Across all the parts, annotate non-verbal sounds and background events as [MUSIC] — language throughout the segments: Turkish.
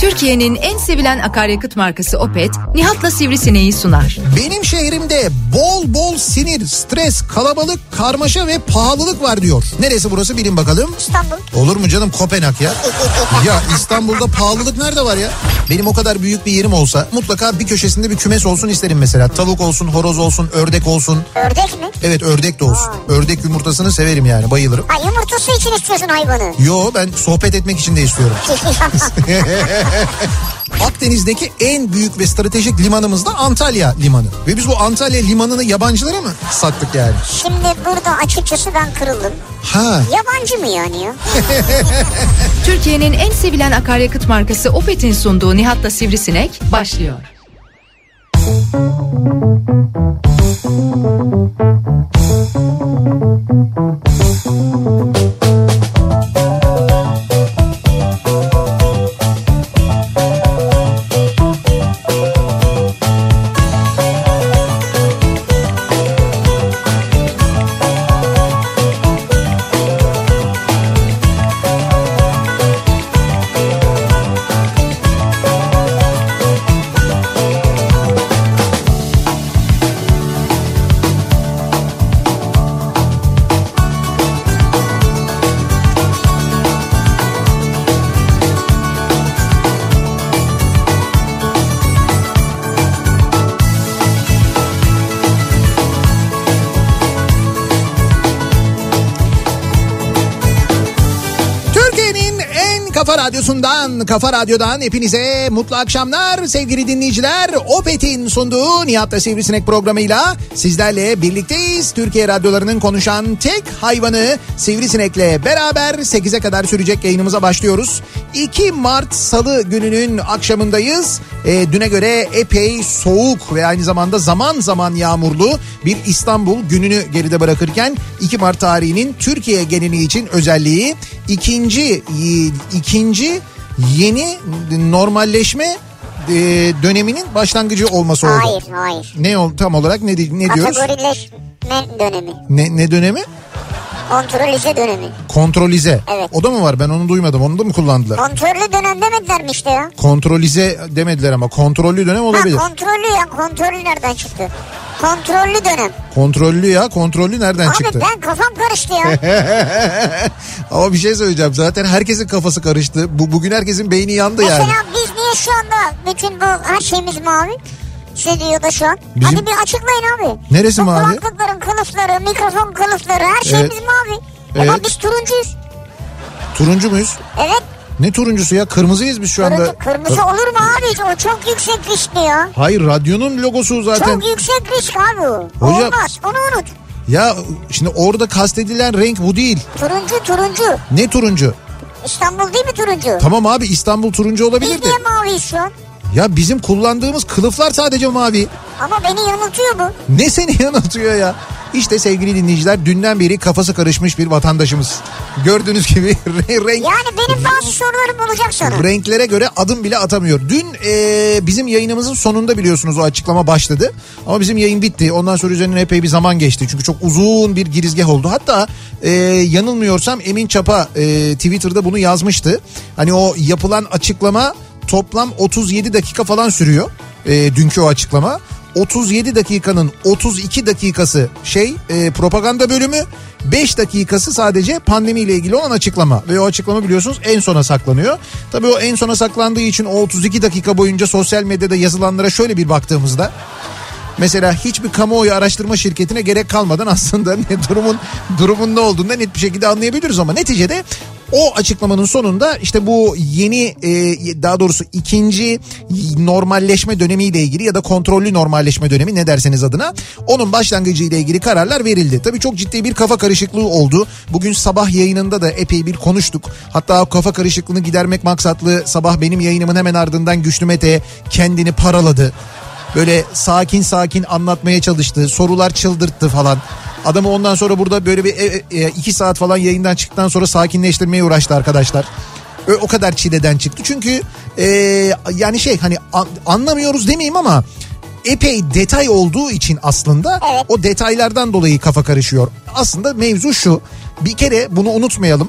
Türkiye'nin en sevilen akaryakıt markası Opet, Nihat'la Sivrisineği sunar. Benim şehrimde bol bol sinir, stres, kalabalık, karmaşa ve pahalılık var diyor. Neresi burası bilin bakalım. İstanbul. Olur mu canım Kopenhag ya? ya İstanbul'da pahalılık nerede var ya? Benim o kadar büyük bir yerim olsa mutlaka bir köşesinde bir kümes olsun isterim mesela. Tavuk olsun, horoz olsun, ördek olsun. Ördek mi? Evet ördek de olsun. Ördek yumurtasını severim yani bayılırım. Ha yumurtası için istiyorsun hayvanı. Yo ben sohbet etmek için de istiyorum. [LAUGHS] [LAUGHS] Akdeniz'deki en büyük ve stratejik limanımız da Antalya Limanı. Ve biz bu Antalya Limanı'nı yabancılara mı sattık yani? Şimdi burada açıkçası ben kırıldım. Ha. Yabancı mı yani ya? [LAUGHS] Türkiye'nin en sevilen akaryakıt markası Opet'in sunduğu Nihat'la Sivrisinek başlıyor. Türkiye'nin radyosundan, kafa radyodan hepinize mutlu akşamlar sevgili dinleyiciler. Opet'in sunduğu Nihat'la Sivrisinek programıyla sizlerle birlikteyiz. Türkiye radyolarının konuşan tek hayvanı Sivrisinek'le beraber 8'e kadar sürecek yayınımıza başlıyoruz. 2 Mart Salı gününün akşamındayız. E, düne göre epey soğuk ve aynı zamanda zaman zaman yağmurlu bir İstanbul gününü geride bırakırken 2 Mart tarihinin Türkiye geneli için özelliği ikinci ikinci yeni normalleşme e, döneminin başlangıcı olması oldu. Hayır hayır. Ne ol- tam olarak ne ne diyoruz? Kategorileşme dönemi. Ne ne dönemi? Kontrolize dönemi. Kontrolize. Evet. O da mı var? Ben onu duymadım. Onu da mı kullandılar? Kontrollü dönem demediler mi işte ya? Kontrolize demediler ama kontrollü dönem olabilir. Ha kontrollü ya kontrollü nereden çıktı? Kontrollü dönem. Kontrollü ya kontrollü nereden Abi çıktı? ben kafam karıştı ya. [LAUGHS] Ama bir şey söyleyeceğim. Zaten herkesin kafası karıştı. Bu bugün herkesin beyni yandı Mesela yani. biz niye şu anda bütün bu her şeyimiz mavi? Stüdyoda şu an. Bizim- Hadi bir açıklayın abi. Neresi bu mavi? kulaklıkların kılıfları, mikrofon kılıfları her şeyimiz Evet. mavi. Ama Evet. biz turuncuyuz. Turuncu muyuz? Evet. Ne turuncusu ya? Kırmızıyız biz şu anda. Turuncu, kırmızı olur mu abi? O çok yüksek riskli ya. Hayır radyonun logosu zaten. Çok yüksek risk abi o. Hocam- Olmaz onu unut. Ya şimdi orada kastedilen renk bu değil. Turuncu turuncu. Ne turuncu? İstanbul değil mi turuncu? Tamam abi İstanbul turuncu Biz olabilir de. niye maviyiz şu an? Ya bizim kullandığımız kılıflar sadece mavi. Ama beni yanıltıyor bu. Ne seni [LAUGHS] yanıltıyor ya? İşte sevgili dinleyiciler dünden beri kafası karışmış bir vatandaşımız. Gördüğünüz gibi [LAUGHS] re- renk Yani benim bazı sorularım olacak sana. renklere göre adım bile atamıyor. Dün e, bizim yayınımızın sonunda biliyorsunuz o açıklama başladı. Ama bizim yayın bitti. Ondan sonra üzerinden epey bir zaman geçti. Çünkü çok uzun bir girizgah oldu. Hatta e, yanılmıyorsam Emin Çapa e, Twitter'da bunu yazmıştı. Hani o yapılan açıklama toplam 37 dakika falan sürüyor. E, dünkü o açıklama. 37 dakikanın 32 dakikası şey e, propaganda bölümü 5 dakikası sadece pandemiyle ilgili olan açıklama ve o açıklama biliyorsunuz en sona saklanıyor. Tabii o en sona saklandığı için o 32 dakika boyunca sosyal medyada yazılanlara şöyle bir baktığımızda Mesela hiçbir kamuoyu araştırma şirketine gerek kalmadan aslında [LAUGHS] ne durumun durumun ne olduğunu da net bir şekilde anlayabiliriz ama neticede o açıklamanın sonunda işte bu yeni e, daha doğrusu ikinci normalleşme dönemiyle ilgili ya da kontrollü normalleşme dönemi ne derseniz adına onun başlangıcı ile ilgili kararlar verildi. Tabii çok ciddi bir kafa karışıklığı oldu. Bugün sabah yayınında da epey bir konuştuk. Hatta kafa karışıklığını gidermek maksatlı sabah benim yayınımın hemen ardından Güçlü Mete kendini paraladı. Böyle sakin sakin anlatmaya çalıştı. Sorular çıldırttı falan. Adamı ondan sonra burada böyle bir e, e, iki saat falan yayından çıktıktan sonra sakinleştirmeye uğraştı arkadaşlar. Ö- O kadar çileden çıktı. Çünkü e, yani şey hani an- anlamıyoruz demeyeyim ama epey detay olduğu için aslında Evet. o detaylardan dolayı kafa karışıyor. Aslında mevzu şu. Bir kere bunu unutmayalım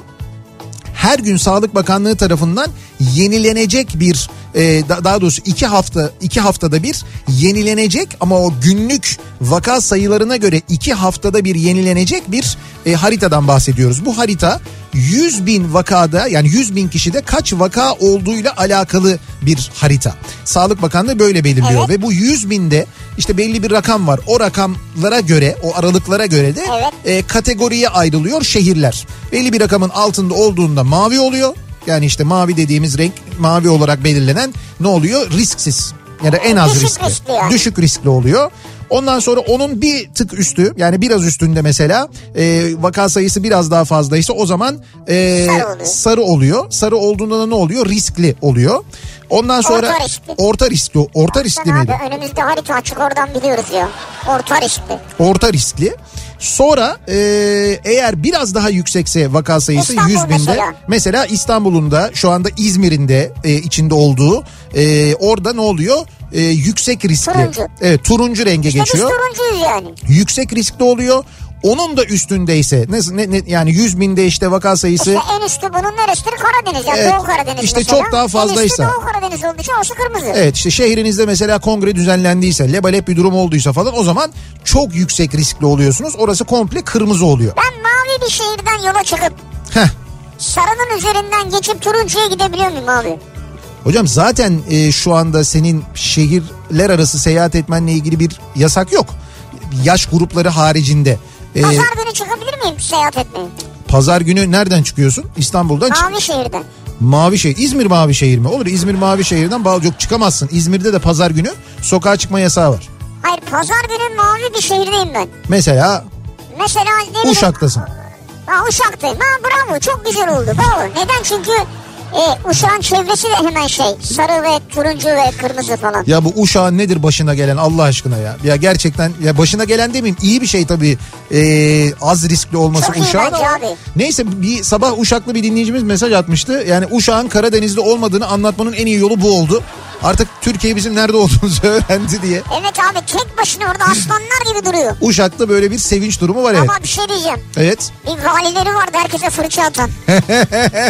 her gün Sağlık Bakanlığı tarafından yenilenecek bir e, da- daha doğrusu iki hafta iki haftada bir yenilenecek ama o günlük vaka sayılarına göre iki haftada bir yenilenecek bir e, haritadan bahsediyoruz. Bu harita 100 bin vakada yani 100 bin kişide kaç vaka olduğuyla alakalı bir harita. Sağlık Bakanlığı böyle belirliyor Evet. ve bu 100 binde işte belli bir rakam var. O rakamlara göre o aralıklara göre de Evet. e, kategoriye ayrılıyor şehirler. Belli bir rakamın altında olduğunda mavi oluyor. Yani işte mavi dediğimiz renk mavi olarak belirlenen ne oluyor? Risksiz ya da en az Düşük riskli. riskli yani. Düşük riskli oluyor. Ondan sonra onun bir tık üstü yani biraz üstünde mesela e, vaka sayısı biraz daha fazlaysa o zaman e, Sarı oluyor. sarı oluyor. Sarı olduğunda da ne oluyor? Riskli oluyor. Ondan sonra Orta riskli. orta riskli. Orta riskli miydi? önümüzde harita açık oradan biliyoruz ya. Orta riskli. Orta riskli. Sonra e, eğer biraz daha yüksekse vaka sayısı İstanbul 100 binde. mesela. Mesela İstanbul'un da şu anda İzmir'in de e, içinde olduğu e, orada ne oluyor? E, yüksek riskli. Turuncu. Evet turuncu renge İşte biz geçiyor. turuncuyuz yani. Yüksek riskli oluyor. Onun da üstündeyse ne, ne, ne- yani 100 binde işte vaka sayısı İşte en üstü bunun neresidir? Karadeniz yani Evet. Doğu Karadeniz İşte mesela. çok daha fazlaysa. En üstü Doğu Karadeniz olduğu için orası kırmızı. Evet işte şehrinizde mesela kongre düzenlendiyse, lebalep bir durum olduysa falan o zaman çok yüksek riskli oluyorsunuz. Orası komple kırmızı oluyor. Ben mavi bir şehirden yola çıkıp Heh. sarının üzerinden geçip turuncuya gidebiliyor muyum abi? Hocam zaten e, şu anda senin şehirler arası seyahat etmenle ilgili bir yasak yok. Yaş grupları haricinde. E, Pazar günü çıkabilir miyim seyahat etmeye? pazar günü nereden çıkıyorsun? İstanbul'dan çık. Mavi şehirden. Mavi şehir. İzmir mavi şehir mi? Olur İzmir mavi şehirden bağlı yok çıkamazsın. İzmir'de de pazar günü sokağa çıkma yasağı var. Hayır pazar günü mavi bir şehirdeyim ben. Mesela Mesela ne bileyim- Uşak'tasın. Ha Uşak'tayım. Ha bravo çok güzel oldu. Bravo. Neden? Çünkü e, Uşak'ın çevresi de hemen şey sarı ve turuncu ve kırmızı falan. Ya bu Uşak'ın nedir başına gelen Allah aşkına ya. Ya gerçekten ya başına gelen demeyeyim iyi bir şey tabii ee, az riskli olması Çok ama abi. neyse bir sabah Uşaklı bir dinleyicimiz mesaj atmıştı. Yani Uşak'ın Karadeniz'de olmadığını anlatmanın en iyi yolu bu oldu. Artık Türkiye bizim nerede olduğumuzu [LAUGHS] öğrendi diye. Evet abi tek başına orada aslanlar gibi duruyor. [LAUGHS] Uşak'ta böyle bir sevinç durumu var evet. Ama bir şey diyeceğim. Evet. Bir valileri vardı herkese fırça atan. [LAUGHS]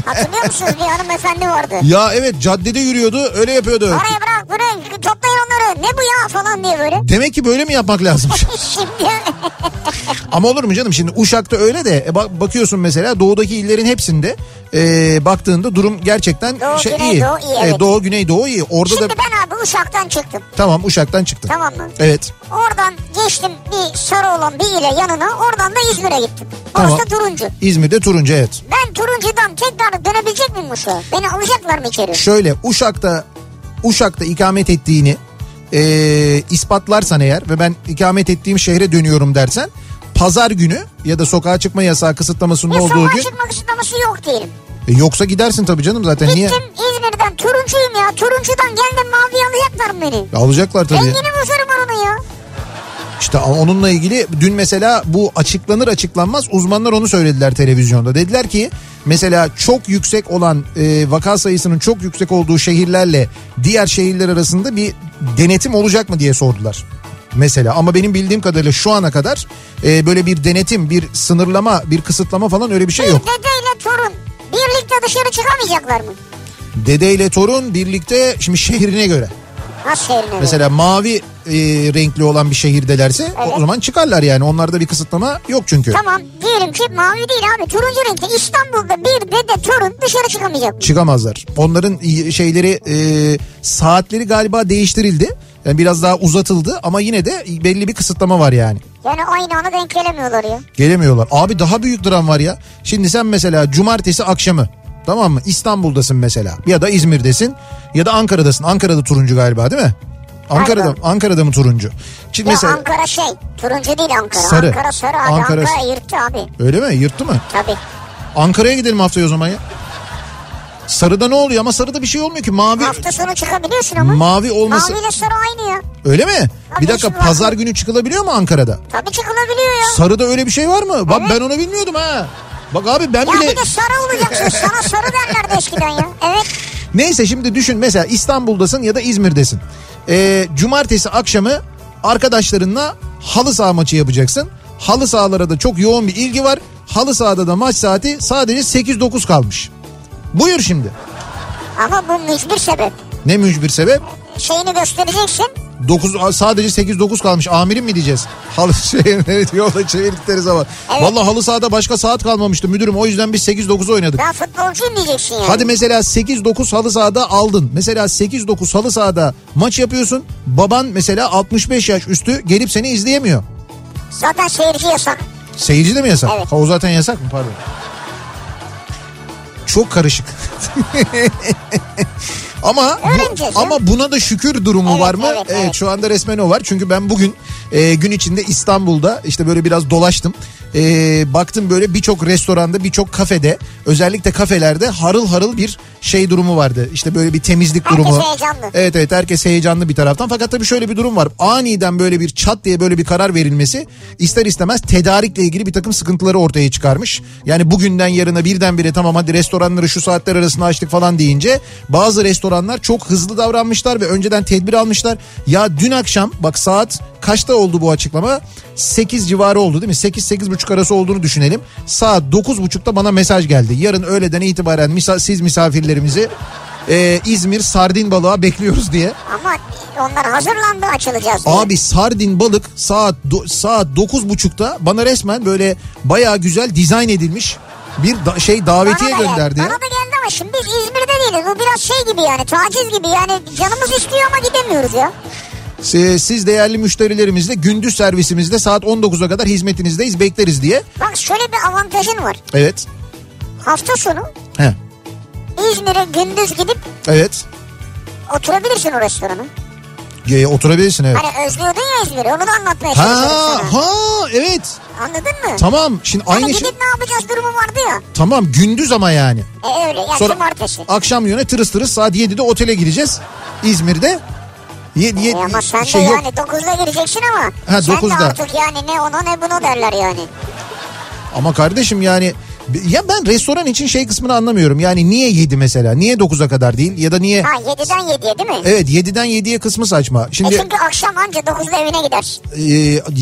Hatırlıyor musunuz? Bir hanımefendi vardı. Ya evet caddede yürüyordu öyle yapıyordu. Oraya bırak buraya toplayın onları. Ne bu ya falan diye böyle. Demek ki böyle mi yapmak lazım? [LAUGHS] Şimdi [LAUGHS] Ama olur mu canım şimdi Uşak'ta öyle de e, bak, bakıyorsun mesela doğudaki illerin hepsinde e, baktığında durum gerçekten Doğu, şey Güney, iyi. Doğu iyi, E, evet. Doğu Güney Doğu iyi. Orada şimdi da ben abi Uşak'tan çıktım. tamam Uşak'tan çıktın. Tamam mı? Evet. Oradan geçtim bir sarı olan bir ile yanına. Oradan da İzmir'e gittim. Orası Tamam. turuncu. İzmir'de turuncu evet. Ben turuncudan tekrar dönebilecek miyim Uşak'a? Beni alacaklar mı içeri? Şöyle Uşak'ta Uşak'ta ikamet ettiğini e, ispatlarsan eğer ve ben ikamet ettiğim şehre dönüyorum dersen pazar günü ya da sokağa çıkma yasağı kısıtlamasının Bir olduğu sokağa gün çıkma kısıtlaması yok diyelim. e, yoksa gidersin tabii canım zaten niye? Gittim İzmir'den turuncuyum ya. Turuncudan geldim mavi alacaklar beni? Alacaklar tabii. Rengini bozarım onun ya. İşte onunla ilgili dün mesela bu açıklanır açıklanmaz uzmanlar onu söylediler televizyonda. Dediler ki mesela çok yüksek olan e, vaka sayısının çok yüksek olduğu şehirlerle diğer şehirler arasında bir denetim olacak mı diye sordular. Mesela ama benim bildiğim kadarıyla şu ana kadar e, böyle bir denetim, bir sınırlama, bir kısıtlama falan öyle bir şey yok. Dedeyle torun birlikte dışarı çıkamayacaklar mı? Dede ile torun birlikte şimdi şehrine göre. Nasıl şehrine? Mesela mavi renkli olan bir şehirdelerse Evet. o zaman çıkarlar yani. Onlarda bir kısıtlama yok çünkü. Tamam diyelim ki mavi değil abi turuncu renkte İstanbul'da bir dede torun dışarı çıkamayacak. çıkamazlar. Onların şeyleri e, saatleri galiba değiştirildi. Yani biraz daha uzatıldı ama yine de belli bir kısıtlama var yani. Yani aynı anda denk gelemiyorlar ya. Gelemiyorlar. Abi daha büyük dram var ya. Şimdi sen mesela cumartesi akşamı tamam mı? İstanbul'dasın mesela ya da İzmir'desin ya da Ankara'dasın. Ankara'da turuncu galiba değil mi? Ankara'da. Ankara'da mı turuncu? Şimdi Ya mesela Ankara şey turuncu değil Ankara. Sarı. Ankara sarı abi Ankara- Ankara, yırttı abi. öyle mi? Yırttı mı? Tabii. Ankara'ya gidelim haftaya o zaman ya. Sarıda ne oluyor ama sarıda bir şey olmuyor ki. Mavi Hafta sonu çıkabiliyorsun ama. mavi olması Maviyle sarı aynı ya. öyle mi? Tabii Bir dakika var. pazar günü çıkılabiliyor mu Ankara'da? Tabii çıkılabiliyor ya. Sarıda öyle bir şey var mı? Bak Evet. ben onu bilmiyordum ha. Bak abi ben Ya bile bir de sarı olacaksın. Sana sarı derlerdi eskiden ya. Evet. neyse şimdi düşün mesela İstanbul'dasın ya da İzmir'desin. Ee, cumartesi akşamı arkadaşlarınla halı saha maçı yapacaksın. Halı sahalara da çok yoğun bir ilgi var. Halı sahada da maç saati sadece 8-9 kalmış. Buyur şimdi. Ama bu mücbir sebep. Ne mücbir sebep? Şeyini göstereceksin. 9 sadece 8-9 kalmış. Amirim mi diyeceğiz? [LAUGHS] Halı şey evet yolda çevirdikleri zaman. Evet. Vallahi halı sahada başka saat kalmamıştı müdürüm. O yüzden biz 8-9 oynadık. Ben futbolcuyum diyeceksin yani. Hadi mesela 8-9 halı sahada aldın. Mesela 8-9 halı sahada maç yapıyorsun. Baban mesela 65 yaş üstü gelip seni izleyemiyor. Zaten seyirci yasak. Seyirci de mi yasak? Evet. Ha, o zaten yasak mı pardon. Çok karışık. [LAUGHS] ama bu, ama buna da şükür durumu Evet, var mı? evet, evet. şu anda resmen o var. Çünkü ben bugün e, gün içinde İstanbul'da işte böyle biraz dolaştım. E, baktım böyle birçok restoranda, birçok kafede, özellikle kafelerde harıl harıl bir şey durumu vardı. İşte böyle bir temizlik Herkes durumu. heyecanlı. Evet evet herkes heyecanlı bir taraftan. Fakat tabii şöyle bir durum var. Aniden böyle bir çat diye böyle bir karar verilmesi ister istemez tedarikle ilgili bir takım sıkıntıları ortaya çıkarmış. Yani bugünden yarına birdenbire tamam hadi restoranları şu saatler arasında açtık falan deyince bazı restoranlar çok hızlı davranmışlar ve önceden tedbir almışlar. Ya dün akşam bak saat kaçta oldu bu açıklama? 8 civarı oldu değil mi? 8-8.30 arası olduğunu düşünelim. Saat 9.30'da bana mesaj geldi. Yarın öğleden itibaren misa- siz misafirlerimizi e, İzmir sardin balığa bekliyoruz diye. Ama onlar hazırlandı açılacağız diye. Abi sardin balık saat do- saat 9.30'da bana resmen böyle bayağı güzel dizayn edilmiş bir da- şey davetiye Bana da geldi. gönderdi. Bana ya. da geldi ama şimdi biz İzmir'de değiliz. Bu biraz şey gibi yani taciz gibi yani canımız istiyor ama gidemiyoruz ya. E, Siz değerli müşterilerimizle gündüz servisimizde saat 19'a kadar hizmetinizdeyiz bekleriz diye. Bak şöyle bir avantajın var. Evet. Hafta sonu He. İzmir'e gündüz gidip Evet. oturabilirsin o restorana. E, oturabilirsin evet. Hani özlüyordun ya İzmir'i onu da anlatmaya Ha çalışıyorum sana. ha evet. Anladın mı? Tamam. Şimdi Hani aynı şey. gidip ne yapacağız durumu vardı ya. Tamam gündüz ama yani. E öyle ya Sonra cumartesi. akşam yöne tırıs tırıs saat 7'de otele gideceğiz. İzmir'de. Ye, ye- ama sen şey de yok. yani 9'da gireceksin ama. Ha, sen 9'da. de artık yani ne ona ne bunu derler yani. Ama kardeşim yani ya ben restoran için şey kısmını anlamıyorum. Yani niye 7 mesela? Niye 9'a kadar değil? Ya da niye... Ha 7'den 7'ye değil mi? Evet 7'den 7'ye kısmı saçma. E Şimdi çünkü akşam anca 9'da evine gidersin.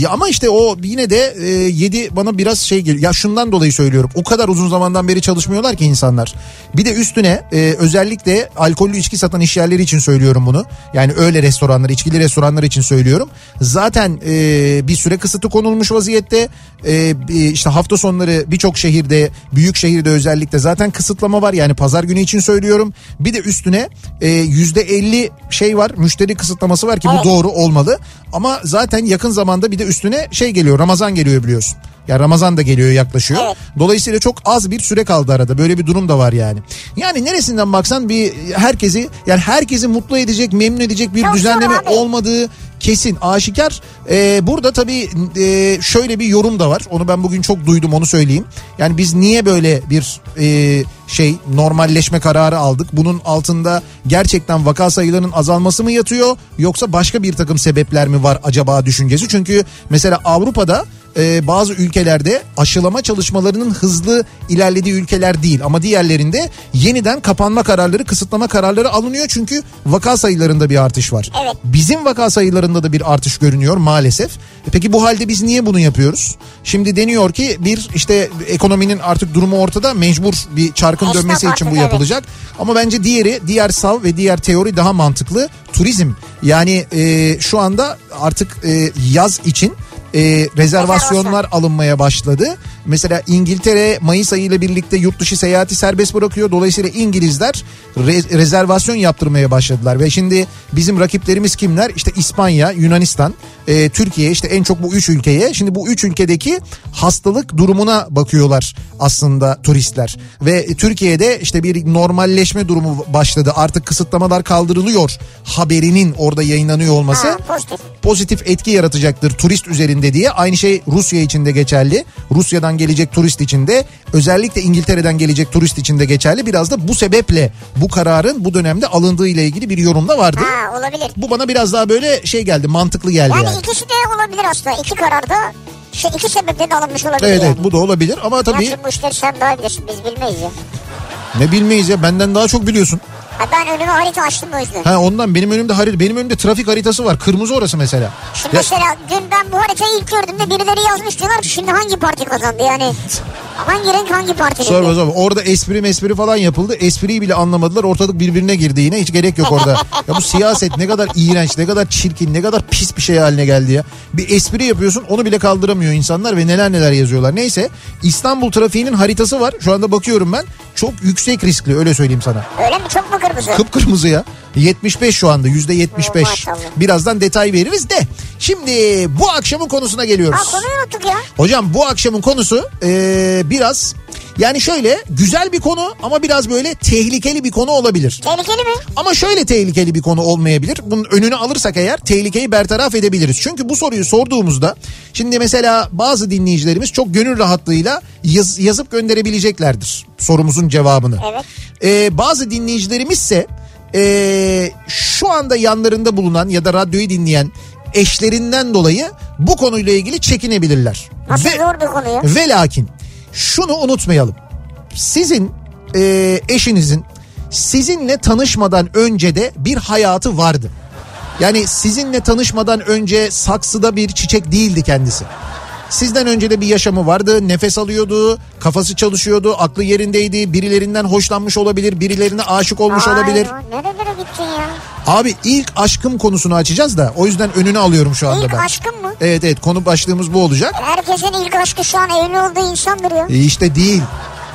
e, ama işte o yine de e, 7 bana biraz şey geliyor. Ya şundan dolayı söylüyorum. O kadar uzun zamandan beri çalışmıyorlar ki insanlar. Bir de üstüne e, özellikle alkollü içki satan işyerleri için söylüyorum bunu. Yani öyle restoranlar, içkili restoranlar için söylüyorum. Zaten e, bir süre kısıtı konulmuş vaziyette. E, işte hafta sonları birçok şehirde, büyük şehirde özellikle zaten kısıtlama var. Yani pazar günü için söylüyorum. Bir de üstüne e, %50 şey var, müşteri kısıtlaması var ki bu Evet. doğru olmalı. Ama zaten yakın zamanda bir de üstüne şey geliyor, Ramazan geliyor biliyorsun. Ya Ramazan da geliyor yaklaşıyor. Evet. Dolayısıyla çok az bir süre kaldı arada. Böyle bir durum da var yani. Yani neresinden baksan bir herkesi yani herkesi mutlu edecek, memnun edecek bir Çok düzenleme olmadığı kesin aşikar. Ee, burada tabii e, şöyle bir yorum da var. Onu ben bugün çok duydum onu söyleyeyim. Yani biz niye böyle bir e, şey normalleşme kararı aldık? Bunun altında gerçekten vaka sayılarının azalması mı yatıyor yoksa başka bir takım sebepler mi var acaba düşüncesi? Çünkü mesela Avrupa'da e, bazı ülkelerde aşılama çalışmalarının hızlı ilerlediği ülkeler değil ama diğerlerinde yeniden kapanma kararları, kısıtlama kararları alınıyor çünkü vaka sayılarında bir artış var. Evet. Bizim vaka sayılarında da bir artış görünüyor maalesef. E Peki bu halde biz niye bunu yapıyoruz? Şimdi deniyor ki bir işte ekonominin artık durumu ortada mecbur bir çarkın Esnaf dönmesi için bu evet. yapılacak. Ama bence diğeri diğer sav ve diğer teori daha mantıklı. Turizm yani e, şu anda artık e, yaz için e, rezervasyonlar alınmaya başladı. Mesela İngiltere Mayıs ayı ile birlikte yurt dışı seyahati serbest bırakıyor. Dolayısıyla İngilizler re- rezervasyon yaptırmaya başladılar. Ve şimdi bizim rakiplerimiz kimler? İşte İspanya, Yunanistan, e, Türkiye işte en çok bu üç ülkeye. Şimdi bu üç ülkedeki hastalık durumuna bakıyorlar aslında turistler. Ve Türkiye'de işte bir normalleşme durumu başladı. Artık kısıtlamalar kaldırılıyor haberinin orada yayınlanıyor olması Ha, pozitif. pozitif etki yaratacaktır turist üzerinde diye. Aynı şey Rusya için de geçerli. Rusya'dan gelecek turist için de özellikle İngiltere'den gelecek turist için de geçerli. Biraz da bu sebeple bu kararın bu dönemde alındığı ile ilgili bir yorum da vardı. Ha olabilir. Bu bana biraz daha böyle şey geldi mantıklı geldi Yani, yani. İkisi de olabilir aslında. İki kararda şey, iki sebeple de alınmış olabilir Evet yani. evet bu da olabilir ama tabii Gerçi bu işleri sen daha bilirsin biz bilmeyiz ya. ne bilmeyiz ya benden daha çok biliyorsun. Ha, ben önüme harita açtım o yüzden. Ha ondan benim önümde harita benim önümde trafik haritası var. Kırmızı orası mesela. Şimdi Ya- mesela dün ben bu haritayı ilk gördüğümde birileri yazmış diyorlar ki şimdi hangi parti kazandı yani. Hangi renk hangi parti Sorma sorma. Orada espri mespri falan yapıldı. Espriyi bile anlamadılar. Ortalık birbirine girdi yine. Hiç gerek yok orada. [LAUGHS] ya bu siyaset ne kadar iğrenç, ne kadar çirkin, ne kadar pis bir şey haline geldi ya. Bir espri yapıyorsun onu bile kaldıramıyor insanlar ve neler neler yazıyorlar. Neyse İstanbul trafiğinin haritası var. Şu anda bakıyorum ben. Çok yüksek riskli öyle söyleyeyim sana. Öyle mi çok mu kırmızı? Kıpkırmızı ya. 75 şu anda yüzde 75. Oo, maşallah. Birazdan detay veririz de. Şimdi bu akşamın konusuna geliyoruz. Ha konuyu unuttuk ya. Hocam bu akşamın konusu eee, biraz yani şöyle güzel bir konu ama biraz böyle tehlikeli bir konu olabilir. Tehlikeli mi? Ama şöyle tehlikeli bir konu olmayabilir. Bunun önünü alırsak eğer tehlikeyi bertaraf edebiliriz. Çünkü bu soruyu sorduğumuzda şimdi mesela bazı dinleyicilerimiz çok gönül rahatlığıyla yaz- yazıp gönderebileceklerdir sorumuzun cevabını. Evet. Ee, bazı dinleyicilerimiz ise ee, şu anda yanlarında bulunan ya da radyoyu dinleyen eşlerinden dolayı bu konuyla ilgili çekinebilirler. Nasıl Ve- zor bir konu ya? ve lakin şunu unutmayalım. Sizin e, eşinizin sizinle tanışmadan önce de bir hayatı vardı. Yani sizinle tanışmadan önce saksıda bir çiçek değildi kendisi. Sizden önce de bir yaşamı vardı, nefes alıyordu, kafası çalışıyordu, aklı yerindeydi, birilerinden hoşlanmış olabilir, birilerine aşık olmuş Ay, olabilir. Nerelere gittin ya? Abi ilk aşkım konusunu açacağız da o yüzden önünü alıyorum şu anda İlk ben. aşkım mı? Evet evet konu başlığımız bu olacak. Herkesin ilk aşkı şu an evli olduğu insandır ya. E işte değil.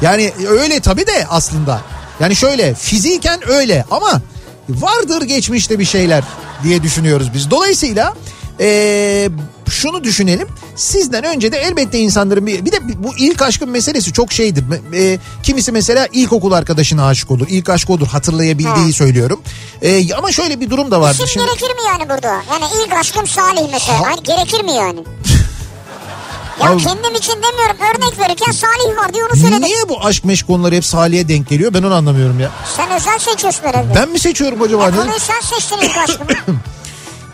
Yani öyle tabii de aslında. Yani şöyle fiziken öyle ama vardır geçmişte bir şeyler diye düşünüyoruz biz. Dolayısıyla eee, şunu düşünelim. Sizden önce de elbette insanların bir, bir de bu ilk aşkın meselesi çok şeydir. E, kimisi mesela ilkokul arkadaşına aşık olur. İlk aşk odur hatırlayabildiği Ha. söylüyorum. E, ama şöyle bir durum da vardır. İsim gerekir mi yani burada? Yani ilk aşkım Salih mesela. Ha- Hani gerekir mi yani? [LAUGHS] ya Abi- kendim için demiyorum. Örnek verirken Salih var diye onu söyledim. Niye bu aşk meşk konuları hep Salih'e denk geliyor ben onu anlamıyorum ya. Sen özel seçiyorsun herhalde. Ben mi seçiyorum acaba? Ne? konuyu sen seçtin ilk [COUGHS] aşkımı.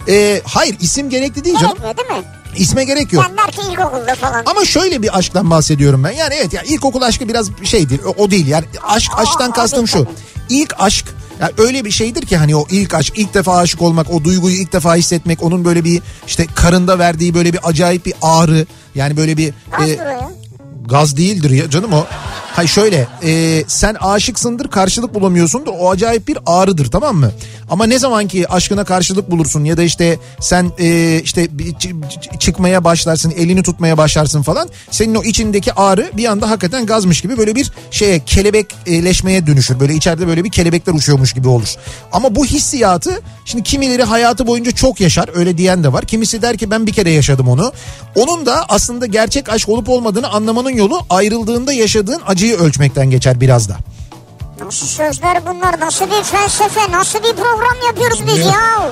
E, hayır isim gerekli değil canım. Gerekmiyor değil mi? İsme gerek yok. Yani der ki ilkokulda falan. Ama şöyle bir aşktan bahsediyorum ben. Yani evet ya ilkokul aşkı biraz şeydir. O, o değil yani aşk aşktan o kastım şu. tabii. İlk aşk ya öyle bir şeydir ki hani o ilk aşk ilk defa aşık olmak o duyguyu ilk defa hissetmek onun böyle bir işte karında verdiği böyle bir acayip bir ağrı yani böyle bir Gaz e, ya. gaz değildir ya canım o. Hayır şöyle e, sen aşıksındır karşılık bulamıyorsundur o acayip bir ağrıdır tamam mı? Ama ne zaman ki aşkına karşılık bulursun ya da işte sen e, işte çıkmaya başlarsın elini tutmaya başlarsın falan senin o içindeki ağrı bir anda hakikaten gazmış gibi böyle bir şeye kelebekleşmeye dönüşür. Böyle içeride böyle bir kelebekler uçuyormuş gibi olur. Ama bu hissiyatı şimdi kimileri hayatı boyunca çok yaşar öyle diyen de var. Kimisi der ki ben bir kere yaşadım onu. Onun da aslında gerçek aşk olup olmadığını anlamanın yolu ayrıldığında yaşadığın acıyı ölçmekten geçer biraz da. Nasıl sözler bunlar? Nasıl bir felsefe? Nasıl bir program yapıyoruz biz ya?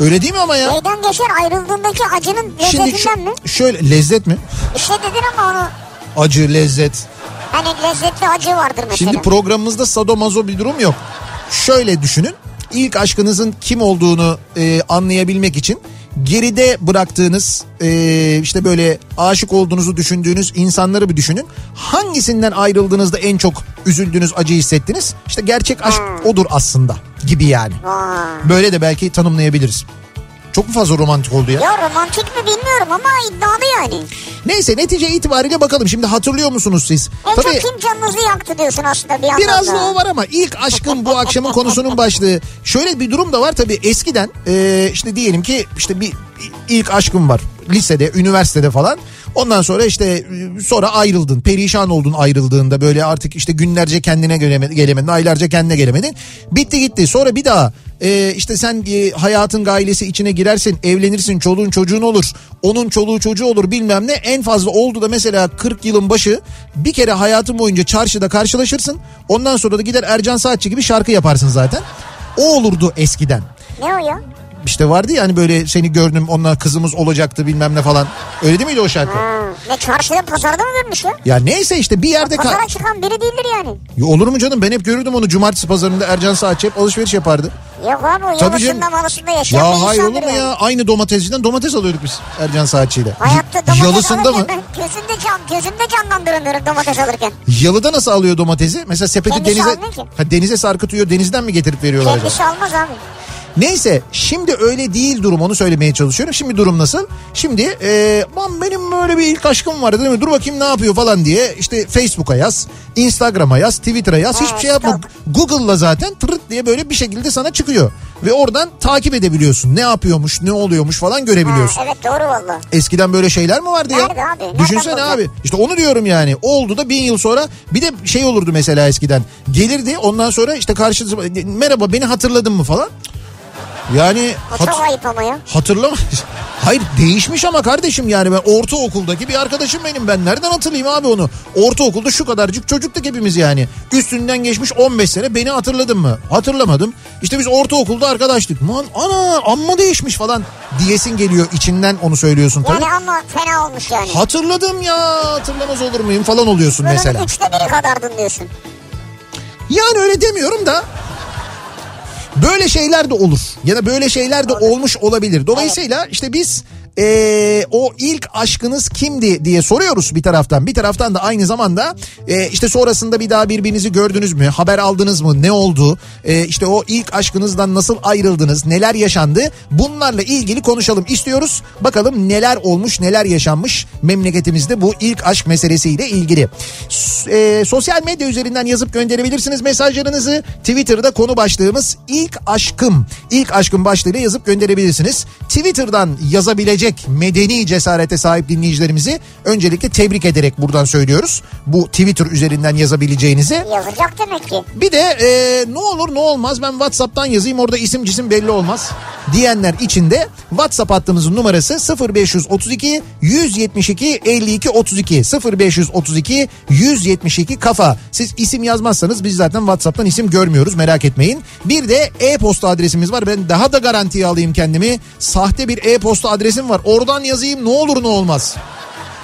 Öyle değil mi ama ya? Neyden geçer ayrıldığındaki acının Şimdi lezzetinden şu- mi? şöyle lezzet mi? Şey dedin ama onu Acı, lezzet. hani lezzetli acı vardır mesela. Şimdi programımızda sadomazo bir durum yok. Şöyle düşünün. İlk aşkınızın kim olduğunu e, anlayabilmek için geride bıraktığınız e, işte böyle aşık olduğunuzu düşündüğünüz insanları bir düşünün. Hangisinden ayrıldığınızda en çok üzüldünüz, acı hissettiniz? İşte gerçek aşk odur aslında gibi yani. Vay. Böyle de belki tanımlayabiliriz. Çok mu fazla romantik oldu ya? Ya romantik mi bilmiyorum ama iddialı yani. Neyse netice itibariyle bakalım. Şimdi hatırlıyor musunuz siz? En çok kim canınızı yaktı diyorsun aslında bir yandan Biraz da. o var ama ilk aşkın bu akşamın konusunun başlığı. Şöyle bir durum da var tabii eskiden e, işte diyelim ki işte bir ilk aşkım var lisede, üniversitede falan. Ondan sonra işte e, sonra ayrıldın, perişan oldun ayrıldığında böyle artık işte günlerce kendine gelemedin aylarca kendine gelemedin. Bitti gitti. Sonra bir daha e, işte sen e, hayatın gailesi içine girersin, evlenirsin, çoluğun çocuğun olur. Onun çoluğu çocuğu olur bilmem ne. En fazla oldu da mesela 40 yılın başı bir kere hayatın boyunca çarşıda karşılaşırsın. Ondan sonra da gider Ercan Saatçi gibi şarkı yaparsın zaten. O olurdu eskiden. Ne o ya? İşte vardı ya hani böyle seni gördüm onunla kızımız olacaktı bilmem ne falan. Öyle değil miydi o şarkı? Ha, ne çarşıda pazarda mı görmüş ya? Ya neyse işte bir yerde... ka- Pazara çıkan biri değildir yani. Ya olur mu canım ben hep görürdüm onu cumartesi pazarında Ercan Saatçi hep alışveriş yapardı. Yok abi o canım. malısında yaşayan Ya hayır olur mu yani. ya? Aynı domatesciden domates alıyorduk biz Ercan Saatçi'yle. Hayatta domates Yalısında mı? gözümde, can, gözümde canlandıramıyorum domates alırken. Yalıda nasıl alıyor domatesi? Mesela sepeti Kendisi denize ha, denize sarkıtıyor. Denizden mi getirip veriyorlar acaba? Kendisi almaz abi. Neyse şimdi öyle değil durum onu söylemeye çalışıyorum. Şimdi durum nasıl? Şimdi e, "Lan benim böyle bir ilk aşkım vardı değil mi? Dur bakayım ne yapıyor falan diye işte Facebook'a yaz, Instagram'a yaz, Twitter'a yaz. Hiçbir Evet, şey yapma. Google'la zaten tırıt diye böyle bir şekilde sana çıkıyor. Ve oradan takip edebiliyorsun. Ne yapıyormuş, ne oluyormuş falan Ha, görebiliyorsun. evet doğru valla. Eskiden böyle şeyler mi vardı ya? Nerede abi? Düşünsene bulacağım? abi. İşte onu diyorum yani. Oldu da bin yıl sonra bir de şey olurdu mesela eskiden. Gelirdi ondan sonra işte karşınıza merhaba beni hatırladın mı falan. Yani O hat- çok ayıp ama ya. hatırlama. [LAUGHS] Hayır değişmiş ama kardeşim yani ben ortaokuldaki bir arkadaşım benim ben nereden hatırlayayım abi onu? Ortaokulda şu kadarcık çocuktuk hepimiz yani. Üstünden geçmiş 15 sene beni hatırladın mı? Hatırlamadım. İşte biz ortaokulda arkadaştık. Man ana amma değişmiş falan diyesin geliyor içinden onu söylüyorsun tabii. Yani ama fena olmuş yani. Hatırladım ya hatırlamaz olur muyum falan oluyorsun Bunun mesela. üçte biri kadardın diyorsun. Yani öyle demiyorum da böyle şeyler de olur ya da böyle şeyler de olmuş olabilir. Dolayısıyla işte biz eee, o ilk aşkınız kimdi diye soruyoruz bir taraftan. Bir taraftan da aynı zamanda eee, işte sonrasında bir daha birbirinizi gördünüz mü? Haber aldınız mı? Ne oldu? Eee, işte o ilk aşkınızdan nasıl ayrıldınız? Neler yaşandı? Bunlarla ilgili konuşalım istiyoruz. Bakalım neler olmuş, neler yaşanmış memleketimizde bu ilk aşk meselesiyle ilgili. Eee, sosyal medya üzerinden yazıp gönderebilirsiniz mesajlarınızı. Twitter'da konu başlığımız ilk aşkım. İlk aşkım başlığıyla yazıp gönderebilirsiniz. Twitter'dan yazabilecek medeni cesarete sahip dinleyicilerimizi öncelikle tebrik ederek buradan söylüyoruz. Bu Twitter üzerinden yazabileceğinizi. Yazacak demek ki. Bir de e, ne olur ne olmaz ben WhatsApp'tan yazayım orada isim cisim belli olmaz diyenler için de WhatsApp hattımızın numarası 0532 172 52 32 0532 172 kafa. Siz isim yazmazsanız biz zaten WhatsApp'tan isim görmüyoruz merak etmeyin. Bir de e-posta adresimiz var. Ben daha da garantiye alayım kendimi. Sahte bir e-posta adresim var. Oradan yazayım ne olur ne olmaz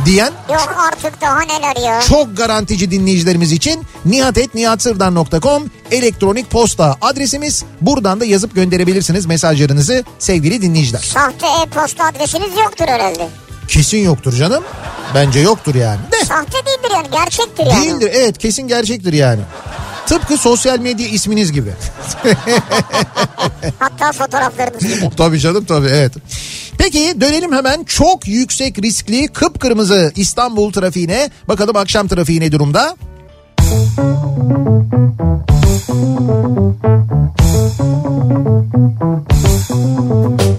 diyen Yok artık daha neler ya. çok garantici dinleyicilerimiz için nihatetnihatsırdar.com elektronik posta adresimiz. Buradan da yazıp gönderebilirsiniz mesajlarınızı sevgili dinleyiciler. Sahte e-posta adresiniz yoktur herhalde. Kesin yoktur canım. Bence yoktur yani. De Sahte değildir yani gerçektir yani. değildir evet kesin gerçektir yani. Tıpkı sosyal medya isminiz gibi. Hatta fotoğraflarınız [LAUGHS] gibi. tabii canım tabii evet. Peki dönelim hemen çok yüksek riskli kıpkırmızı İstanbul trafiğine. Bakalım akşam trafiği ne durumda? Kafa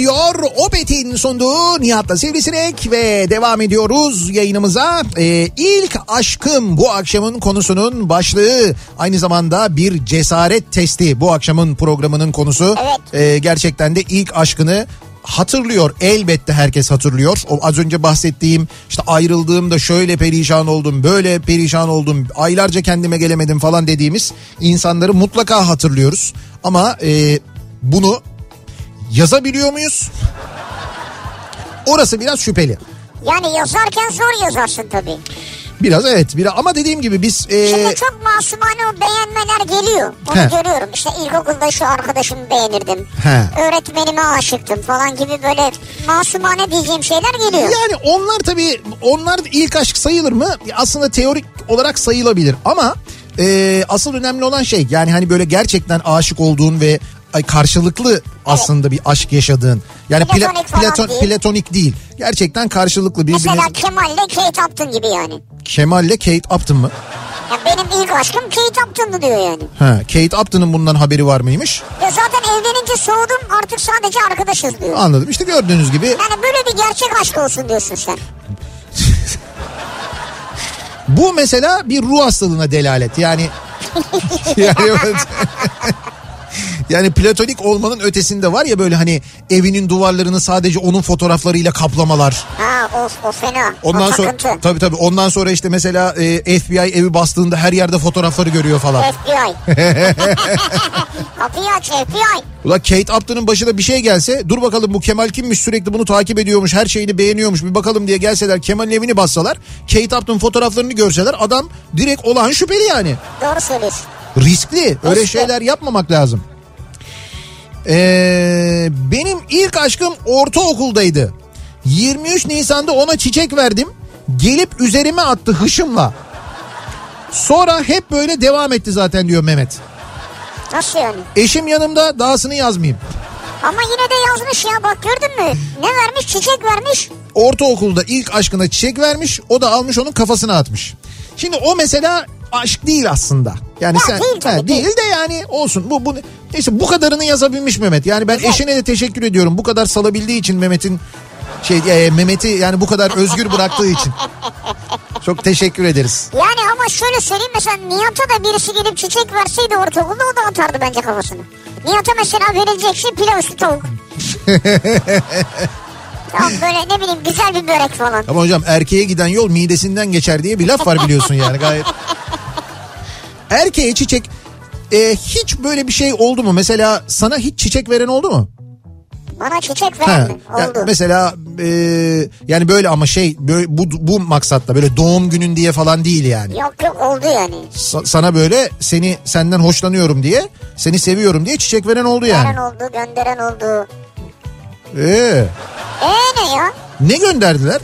ediyor. Opet'in sunduğu Nihat'la Sivrisinek ve devam ediyoruz yayınımıza. Ee, ilk aşkım bu akşamın konusunun başlığı. Aynı zamanda bir cesaret testi bu akşamın programının konusu. Evet. Ee, gerçekten de ilk aşkını hatırlıyor. Elbette herkes hatırlıyor. O az önce bahsettiğim işte ayrıldığımda şöyle perişan oldum, böyle perişan oldum, aylarca kendime gelemedim falan dediğimiz insanları mutlaka hatırlıyoruz. Ama e, bunu yazabiliyor muyuz? Orası biraz şüpheli. Yani yazarken zor yazarsın tabii. Biraz evet biraz ama dediğim gibi biz e, Şimdi çok masumane o beğenmeler geliyor. Onu He. görüyorum. İşte ilkokulda şu arkadaşımı beğenirdim. He. Öğretmenime aşıktım falan gibi böyle masumane diyeceğim şeyler geliyor. yani onlar tabii onlar ilk aşk sayılır mı? Aslında teorik olarak sayılabilir ama e, asıl önemli olan şey yani hani böyle gerçekten aşık olduğun ve ay, karşılıklı aslında bir aşk yaşadığın. Yani pla- Platonik falan platon- değil. platonik değil. Gerçekten karşılıklı birbiriniz Mesela Kemal'le Kate Upton gibi yani. Kemal'le Kate Upton mı? Ya benim ilk aşkım Kate Upton'du diyor yani. Ha, Kate Upton'ın bundan haberi var mıymış? Ya zaten evlenince soğudum artık sadece arkadaşız diyor. Anladım. İşte gördüğünüz gibi Yani böyle bir gerçek aşk olsun diyorsun sen. [LAUGHS] bu mesela bir ruh hastalığına delalet. Yani [LAUGHS] yani [LAUGHS] Yani platonik olmanın ötesinde var ya böyle hani evinin duvarlarını sadece onun fotoğraflarıyla kaplamalar. Ha o, o fena. Ondan o sonra takıntı. tabii tabii ondan sonra işte mesela e, FBI evi bastığında her yerde fotoğrafları görüyor falan. FBI. [LAUGHS] Kapıyı aç FBI. Ula Kate Upton'ın başına bir şey gelse dur bakalım bu Kemal kimmiş sürekli bunu takip ediyormuş her şeyini beğeniyormuş bir bakalım diye gelseler Kemal'in evini bassalar Kate Upton fotoğraflarını görseler adam direkt olağan şüpheli yani. Doğru söylüyorsun. Riskli öyle Riskli. şeyler yapmamak lazım. Ee, benim ilk aşkım ortaokuldaydı. 23 Nisan'da ona çiçek verdim. Gelip üzerime attı hışımla. Sonra hep böyle devam etti zaten diyor Mehmet. Nasıl yani? Eşim yanımda dahasını yazmayayım. Ama yine de yazmış ya bak gördün mü? Ne vermiş? Çiçek vermiş. ortaokulda ilk aşkına çiçek vermiş o da almış onun kafasına atmış. Şimdi o mesela aşk değil aslında. Yani Ya sen değil Ha, değil de yani olsun. Bu bu neyse bu kadarını yazabilmiş Mehmet. Yani ben Güzel. eşine de teşekkür ediyorum. Bu kadar salabildiği için Mehmet'in şey e, Mehmet'i yani bu kadar özgür bıraktığı için. Çok teşekkür ederiz. Yani ama şöyle söyleyeyim mesela Nihat'a da birisi gelip çiçek verseydi ortaokulda o da atardı bence kafasını. Nihat'a mesela verilecek şey pilav üstü tavuk. [LAUGHS] tamam böyle ne bileyim güzel bir börek falan. Ama hocam erkeğe giden yol midesinden geçer diye bir laf var biliyorsun yani gayet. Erkeğe çiçek e, hiç böyle bir şey oldu mu? Mesela sana hiç çiçek veren oldu mu? Bana çiçek veren mi? Oldu. mesela e, yani böyle ama şey böyle bu bu maksatta böyle doğum günün diye falan değil yani. Yok yok oldu yani. Sa- sana böyle seni senden hoşlanıyorum diye, seni seviyorum diye çiçek veren oldu Veren yani. oldu gönderen oldu. Ee, Eee ne ya? ne gönderdiler?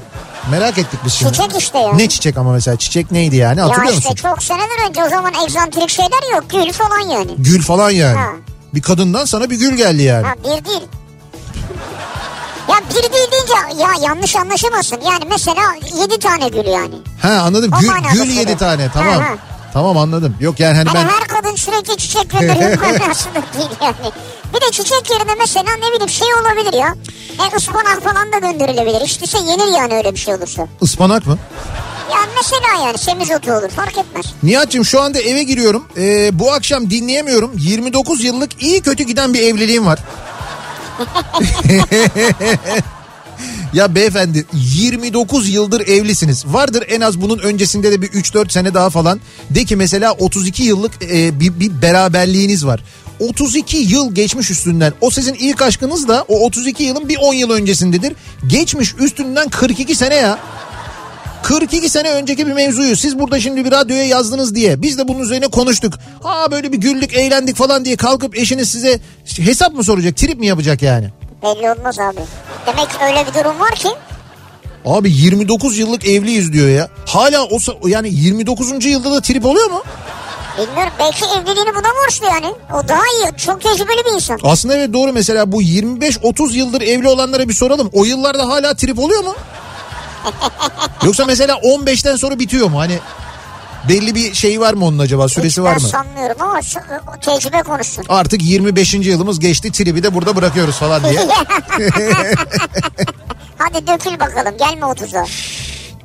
Merak ettik biz şimdi. Çiçek işte ya. Ne çiçek ama mesela çiçek neydi yani hatırlıyor Ya işte musun? çok seneler önce o zaman egzantrik şeyler yok. Gül falan yani. Gül falan yani. Ha. Bir kadından sana bir gül geldi yani. Ha bir değil. Ya bir değil deyince ya yanlış anlaşılmasın. Yani mesela yedi tane gül yani. Ha anladım. O Gül, gül yedi tane tamam. Ha, ha. Tamam anladım. Yok yani hani Hani ben her kadın sürekli çiçek gönderiyor [LAUGHS] değil yani. Bir de çiçek yerine mesela ne bileyim şey olabilir ya. E ıspanak falan da gönderilebilir. İşte yenir yani öyle bir şey olursa. ıspanak mı? Yani mesela yani semizotu olur fark etmez. Nihat'cığım şu anda eve giriyorum. Ee, bu akşam dinleyemiyorum. 29 yıllık iyi kötü giden bir evliliğim var. [LAUGHS] ya beyefendi 29 yıldır evlisiniz. Vardır en az bunun öncesinde de bir 3-4 sene daha falan. De ki mesela 32 yıllık e, bir, bir beraberliğiniz var. 32 yıl geçmiş üstünden. O sizin ilk aşkınız da o 32 yılın bir 10 yıl öncesindedir. Geçmiş üstünden 42 sene ya. 42 sene önceki bir mevzuyu siz burada şimdi bir radyoya yazdınız diye biz de bunun üzerine konuştuk. Ha böyle bir güldük eğlendik falan diye kalkıp eşiniz size hesap mı soracak trip mi yapacak yani? Belli olmaz abi. Demek ki öyle bir durum var ki Abi 29 yıllık evliyiz diyor ya. Hala o yani 29. yılda da trip oluyor mu? bilmiyorum belki evliliğini buna borçlu yani. O daha iyi çok tecrübeli bir insan. Aslında evet doğru mesela bu 25-30 yıldır evli olanlara bir soralım. O yıllarda hala trip oluyor mu? [LAUGHS] Yoksa mesela 15'ten sonra bitiyor mu? Hani belli bir şey var mı onun acaba süresi var ben mı? sanmıyorum ama şu, tecrübe konuşsun. Artık 25. yılımız geçti tribi de burada bırakıyoruz falan diye. [LAUGHS] Hadi dökül bakalım gelme 30'a.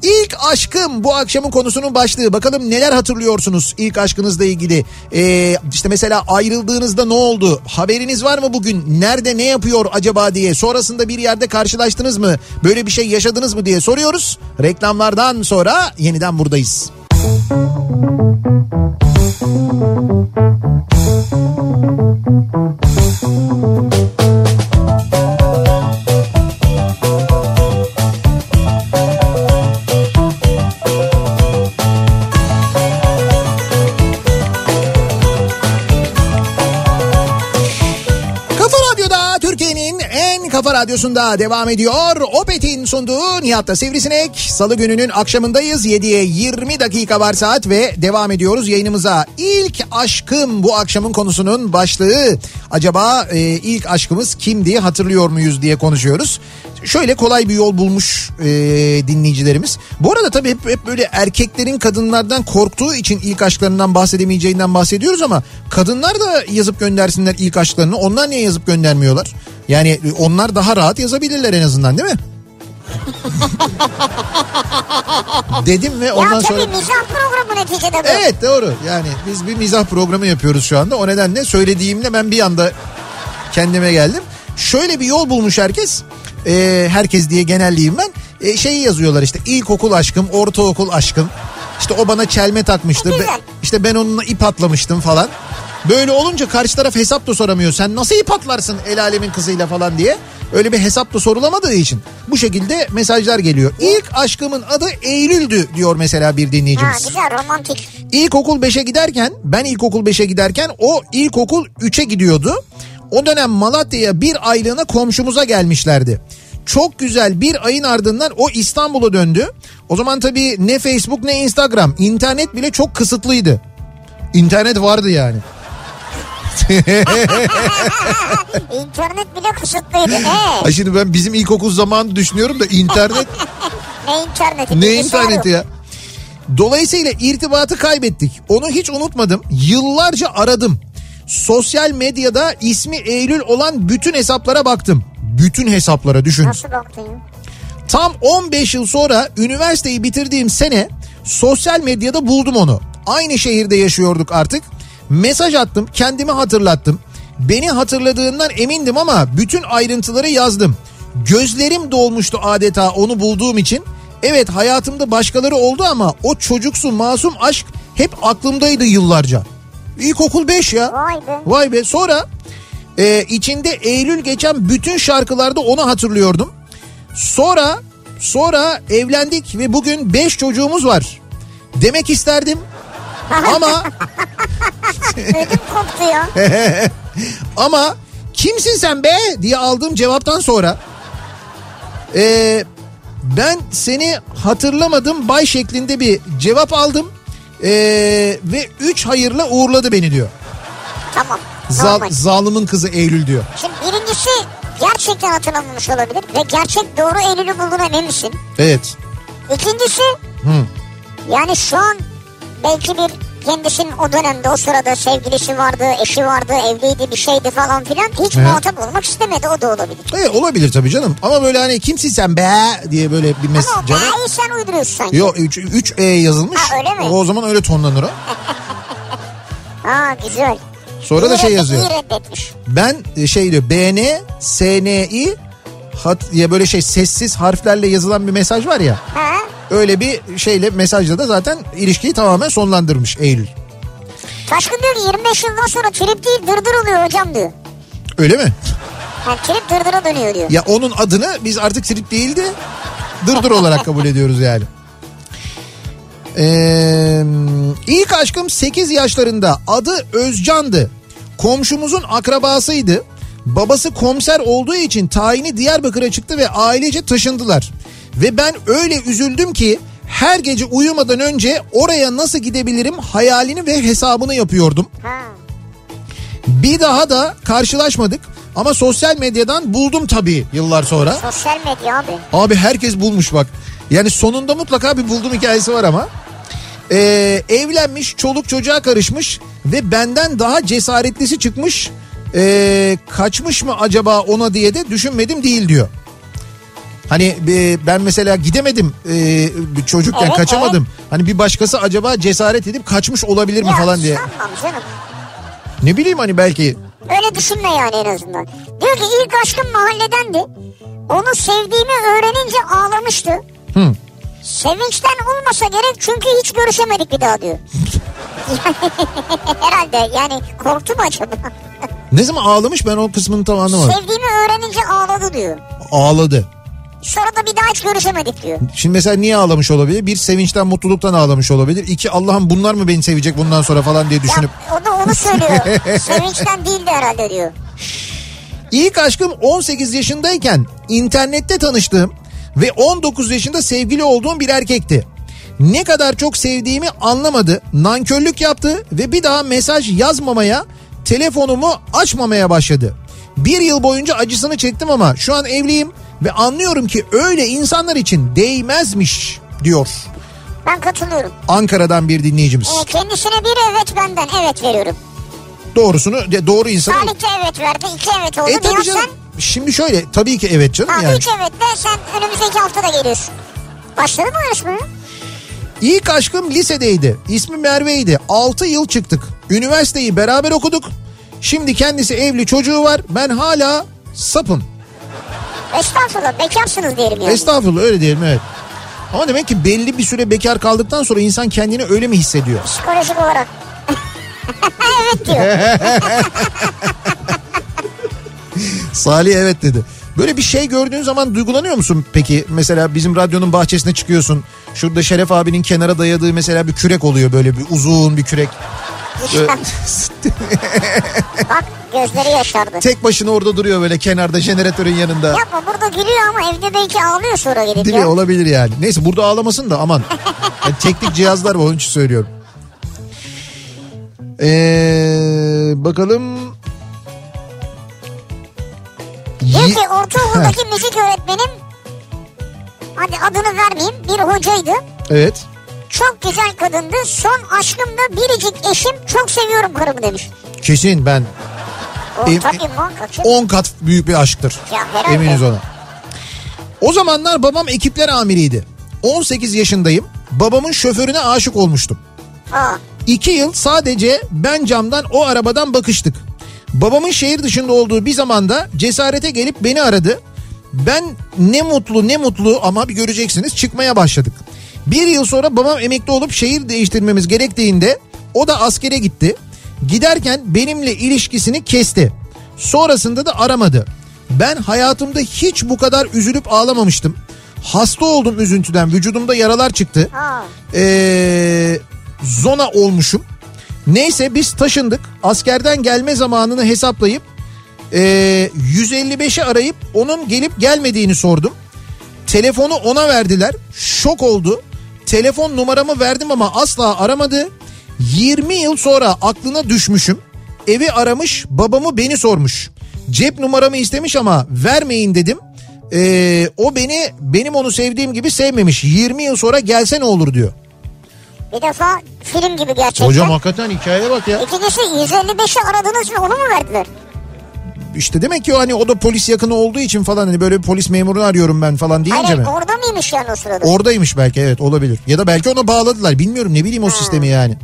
İlk aşkım bu akşamın konusunun başlığı. Bakalım neler hatırlıyorsunuz ilk aşkınızla ilgili. Ee, işte mesela ayrıldığınızda ne oldu? Haberiniz var mı bugün? Nerede ne yapıyor acaba diye. Sonrasında bir yerde karşılaştınız mı? Böyle bir şey yaşadınız mı diye soruyoruz. Reklamlardan sonra yeniden buradayız. Kafa radyosunda devam ediyor. Opet'in sunduğu Nihat'ta Sivrisinek. Salı gününün akşamındayız. 7'ye 20 dakika var saat ve devam ediyoruz yayınımıza. İlk aşkım bu akşamın konusunun başlığı. Acaba e, ilk aşkımız kimdi hatırlıyor muyuz diye konuşuyoruz. Şöyle kolay bir yol bulmuş e, dinleyicilerimiz. Bu arada tabii hep, hep böyle erkeklerin kadınlardan korktuğu için ilk aşklarından bahsedemeyeceğinden bahsediyoruz ama kadınlar da yazıp göndersinler ilk aşklarını. Onlar niye yazıp göndermiyorlar? Yani onlar daha rahat yazabilirler en azından değil mi? [LAUGHS] Dedim ve Ya ondan tabii sonra... mizah programı neticede bu. Evet doğru yani biz bir mizah programı yapıyoruz şu anda. O nedenle söylediğimde ben bir anda kendime geldim. Şöyle bir yol bulmuş herkes. Ee, herkes diye genelleyeyim ben. Ee, şeyi yazıyorlar işte ilkokul aşkım, ortaokul aşkım. İşte o bana çelme takmıştı. Be- işte ben onunla ip atlamıştım falan. Böyle olunca karşı taraf hesap da soramıyor. Sen nasıl ip atlarsın el alemin kızıyla falan diye. Öyle bir hesap da sorulamadığı için bu şekilde mesajlar geliyor. İlk aşkımın adı Eylül'dü diyor mesela bir Ha dinleyicimiz. güzel romantik. İlkokul 5'e giderken ben ilkokul 5'e giderken o ilkokul 3'e gidiyordu. O dönem Malatya'ya bir aylığına komşumuza gelmişlerdi. Çok güzel bir ayın ardından o İstanbul'a döndü. O zaman tabii ne Facebook ne Instagram internet bile çok kısıtlıydı. İnternet vardı yani. [LAUGHS] İnternet bile kısıtlıydı. Ee, Ay şimdi ben bizim ilkokul zamanı düşünüyorum da internet [LAUGHS] ne interneti? ne interneti ya. Dolayısıyla irtibatı kaybettik. Onu hiç unutmadım. Yıllarca aradım. Sosyal medyada ismi Eylül olan bütün hesaplara baktım. Bütün hesaplara düşün. Nasıl baktın? Tam 15 yıl sonra üniversiteyi bitirdiğim sene sosyal medyada buldum onu. Aynı şehirde yaşıyorduk artık. Mesaj attım, kendimi hatırlattım. Beni hatırladığından emindim ama bütün ayrıntıları yazdım. Gözlerim dolmuştu adeta onu bulduğum için. Evet hayatımda başkaları oldu ama o çocuksu masum aşk hep aklımdaydı yıllarca. İlkokul 5 ya. Vay be. Vay be sonra e, içinde Eylül geçen bütün şarkılarda onu hatırlıyordum. Sonra sonra evlendik ve bugün 5 çocuğumuz var. Demek isterdim ama [LAUGHS] Ödüm koptu ya. [LAUGHS] ama kimsin sen be diye aldığım cevaptan sonra e, ben seni hatırlamadım bay şeklinde bir cevap aldım E, ve 3 hayırla uğurladı beni diyor. Tamam. Zal, zalimin kızı Eylül diyor. Şimdi birincisi gerçekten hatırlamamış olabilir ve gerçek doğru Eylül'ü bulduğuna emin misin? Evet. İkincisi Hı. yani şu an belki bir kendisinin o dönemde o sırada sevgilisi vardı, eşi vardı, evliydi bir şeydi falan filan. Hiç Evet. muhatap olmak istemedi o da olabilir. Evet olabilir tabii canım. Ama böyle hani kimsin sen be diye böyle bir Ama mesaj. o bayağı sen uyduruyorsun sanki. Yok 3 E yazılmış. Ha, öyle mi? O zaman öyle tonlanır o. [LAUGHS] Ha güzel. Sonra da İyi şey reddet- yazıyor. Ben e, şey diyor BN SNI hat ya böyle şey sessiz harflerle yazılan bir mesaj var ya. Ha? Öyle bir şeyle mesajla da zaten ilişkiyi tamamen sonlandırmış Eylül. Taşkın diyor ki 25 yıldan sonra trip değil dırdır oluyor hocam diyor. Öyle mi? Yani trip dırdıra dönüyor diyor. Ya onun adını biz artık trip değil de dırdır olarak kabul ediyoruz yani. Ee, ilk aşkım 8 yaşlarında adı Özcan'dı. Komşumuzun akrabasıydı. Babası komiser olduğu için tayini Diyarbakır'a çıktı ve ailece taşındılar. Ve ben öyle üzüldüm ki her gece uyumadan önce oraya nasıl gidebilirim hayalini ve hesabını yapıyordum. Bir daha da karşılaşmadık ama sosyal medyadan buldum tabii yıllar sonra. Sosyal medya abi. Abi herkes bulmuş bak. Yani sonunda mutlaka bir buldum hikayesi var ama. Ee, evlenmiş, çoluk çocuğa karışmış ve benden daha cesaretlisi çıkmış. Ee, kaçmış mı acaba ona diye de düşünmedim değil diyor. Hani e, ben mesela gidemedim e, çocukken Evet, kaçamadım. Hani bir başkası acaba cesaret edip kaçmış olabilir mi Ya falan diye. sanmam canım. Ne bileyim hani belki Öyle düşünme yani en azından. Diyor ki ilk aşkım mahalledendi. Onu sevdiğimi öğrenince ağlamıştı. Hı. Sevinçten olmasa gerek çünkü hiç görüşemedik bir daha diyor. [LAUGHS] Herhalde yani korktu mu acaba? ne zaman ağlamış ben o kısmını tam anlamadım. Sevdiğimi öğrenince ağladı diyor. Ağladı. Sonra da bir daha hiç görüşemedik diyor. Şimdi mesela niye ağlamış olabilir? Bir sevinçten mutluluktan ağlamış olabilir. İki Allah'ım bunlar mı beni sevecek bundan sonra falan diye düşünüp. Ya, o da onu söylüyor. [LAUGHS] Sevinçten değildi herhalde diyor. İlk aşkım 18 yaşındayken internette tanıştığım ve 19 yaşında sevgili olduğum bir erkekti. Ne kadar çok sevdiğimi anlamadı, nankörlük yaptı ve bir daha mesaj yazmamaya, telefonumu açmamaya başladı. Bir yıl boyunca acısını çektim ama şu an evliyim ve anlıyorum ki öyle insanlar için değmezmiş diyor. Ben katılıyorum. Ankara'dan bir dinleyicimiz. Ee, kendisine bir evet benden evet veriyorum. Doğrusunu, doğru insanı Salih de evet verdi. iki evet oldu. E tabii canım. sen? şimdi şöyle tabii ki evet canım Ha yani. üç evet de sen önümüzdeki hafta da geliyorsun. Başladı mı yarışma? İlk aşkım lisedeydi. İsmi Merve'ydi. 6 yıl çıktık. Üniversiteyi beraber okuduk. Şimdi kendisi evli çocuğu var. Ben hala sapım. Estağfurullah bekarsınız diyelim yani. Estağfurullah öyle diyelim evet. Ama demek ki belli bir süre bekar kaldıktan sonra insan kendini öyle mi hissediyor? Psikolojik olarak. [LAUGHS] evet diyor. [LAUGHS] Salih evet dedi. Böyle bir şey gördüğün zaman duygulanıyor musun peki? Mesela bizim radyonun bahçesine çıkıyorsun. Şurada Şeref abinin kenara dayadığı mesela bir kürek oluyor böyle bir uzun bir kürek. [LAUGHS] Bak gözleri yaşardı. Tek başına orada duruyor böyle kenarda jeneratörün yanında. Yapma burada gülüyor ama evde belki ağlıyor sonra gidip Değil mi? Olabilir yani. Neyse burada ağlamasın da aman. [LAUGHS] Yani teknik cihazlar var onun için söylüyorum. Ee, bakalım. Diyor ki ortaokuldaki müzik öğretmenim hadi adını vermeyeyim bir hocaydı. Evet. Çok güzel kadındı. Son aşkım da biricik eşim. Çok seviyorum karımı demiş. Kesin ben O Em- tabii muhakkak. ki. 10 kat büyük bir aşktır. Ya. Eminiz ona. O zamanlar babam ekipler amiriydi. 18 yaşındayım. Babamın şoförüne aşık olmuştum. Aa, İki yıl sadece ben camdan o arabadan bakıştık. Babamın şehir dışında olduğu bir zamanda cesarete gelip beni aradı. Ben ne mutlu ne mutlu ama bir göreceksiniz çıkmaya başladık. Bir yıl sonra babam emekli olup şehir değiştirmemiz gerektiğinde o da askere gitti. Giderken benimle ilişkisini kesti. Sonrasında da aramadı. Ben hayatımda hiç bu kadar üzülüp ağlamamıştım. Hasta oldum üzüntüden vücudumda yaralar çıktı ee, zona olmuşum. Neyse biz taşındık. Askerden gelme zamanını hesaplayıp ee, 155'i arayıp onun gelip gelmediğini sordum. Telefonu ona verdiler. Şok oldu. Telefon numaramı verdim ama asla aramadı. 20 yıl sonra aklına düşmüşüm. Evi aramış, babamı beni sormuş. Cep numaramı istemiş ama vermeyin dedim. Ee, o beni benim onu sevdiğim gibi sevmemiş. 20 yıl sonra gelse ne olur diyor. Bir defa film gibi gerçekten. Hocam hakikaten hikayeye bak ya. İkincisi 155'i aradınız ve onu mu verdiler? İşte demek ki o hani o da polis yakını olduğu için falan hani böyle bir polis memurunu arıyorum ben falan deyince Hayır mi? orada mıymış yani o sırada? Oradaymış belki evet olabilir. Ya da belki ona bağladılar bilmiyorum ne bileyim o sistemi yani.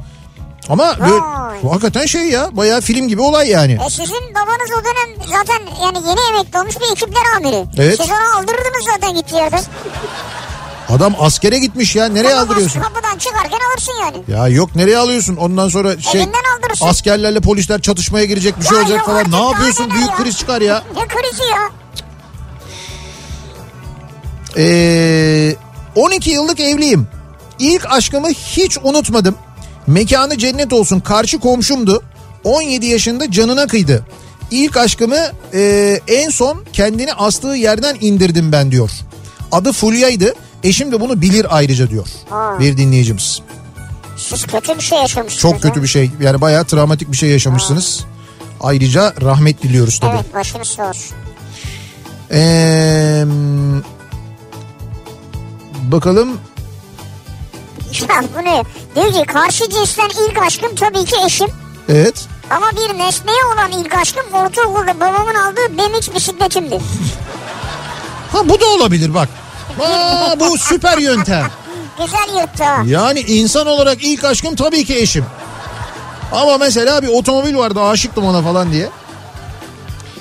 Ama böyle, Vay. bu hakikaten şey ya bayağı film gibi olay yani. E sizin babanız o dönem zaten yani yeni emekli olmuş bir ekipler amiri. Evet. Siz onu aldırırdınız zaten gittiği yerden. Adam askere gitmiş ya nereye Alamaz, aldırıyorsun? Kapıdan çıkarken alırsın yani. Ya yok nereye alıyorsun ondan sonra şey Elinden aldırırsın. askerlerle polisler çatışmaya girecek bir şey Ya olacak yok falan. artık, Ne daha yapıyorsun neler büyük ya? kriz çıkar ya. Ne krizi ya? Ee, 12 yıllık evliyim. İlk aşkımı hiç unutmadım. Mekanı cennet olsun karşı komşumdu. 17 yaşında canına kıydı. İlk aşkımı e, en son kendini astığı yerden indirdim ben diyor. Adı Fulya'ydı. Eşim de bunu bilir ayrıca diyor. Aa. Bir dinleyicimiz. Siz kötü bir şey yaşamışsınız. Çok kötü bir şey. Yani bayağı travmatik bir şey yaşamışsınız. Ayrıca rahmet diliyoruz tabii. Evet başınız sağ olsun. Ee, bakalım Ya bu ne? Diyor ki karşı cinsten ilk aşkım tabii ki eşim. evet. Ama bir nesneye olan ilk aşkım ortaokulda babamın aldığı BMX bisikletimdi. Ha bu da olabilir bak. Aa, bu süper yöntem. Güzel ha. Yani insan olarak ilk aşkım tabii ki eşim. Ama mesela bir otomobil vardı aşıktım ona falan diye.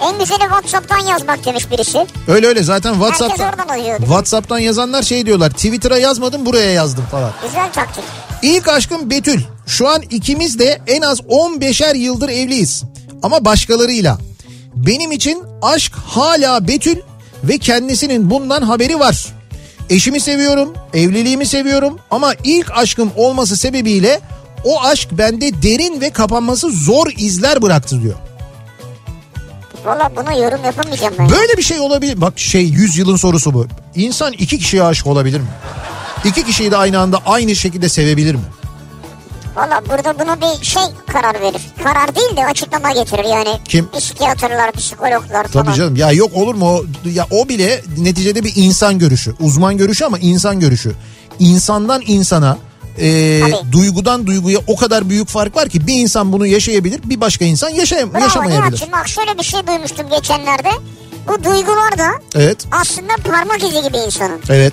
En güzeli Whatsapp'tan yazmak demiş birisi. Öyle öyle zaten WhatsApp'tan. WhatsApp'tan yazanlar şey diyorlar. Twitter'a yazmadım buraya yazdım falan. Güzel taktik. İlk aşkım Betül. Şu an ikimiz de en az 15'er yıldır evliyiz. Ama başkalarıyla. Benim için aşk hala Betül ve kendisinin bundan haberi var. Eşimi seviyorum, evliliğimi seviyorum ama ilk aşkım olması sebebiyle o aşk bende derin ve kapanması zor izler bıraktı diyor. Valla buna yorum yapamayacağım ben. Böyle bir şey olabilir. Bak şey 100 yılın sorusu bu. İnsan iki kişiye aşık olabilir mi? İki kişiyi de aynı anda aynı şekilde sevebilir mi? Valla burada buna bir şey karar verir. Karar değil de açıklama getirir yani. Kim? Psikiyatrlar, psikologlar falan. Tabii canım ya yok olur mu o, ya o bile neticede bir insan görüşü uzman görüşü ama insan görüşü insandan insana e, Tabii. duygudan duyguya o kadar büyük fark var ki bir insan bunu yaşayabilir bir başka insan yaşay Bravo yaşamayabilir. Nihat'cığım bak şöyle bir şey duymuştum geçenlerde. bu duygular da Evet. aslında parmak izi gibi insanın. Evet.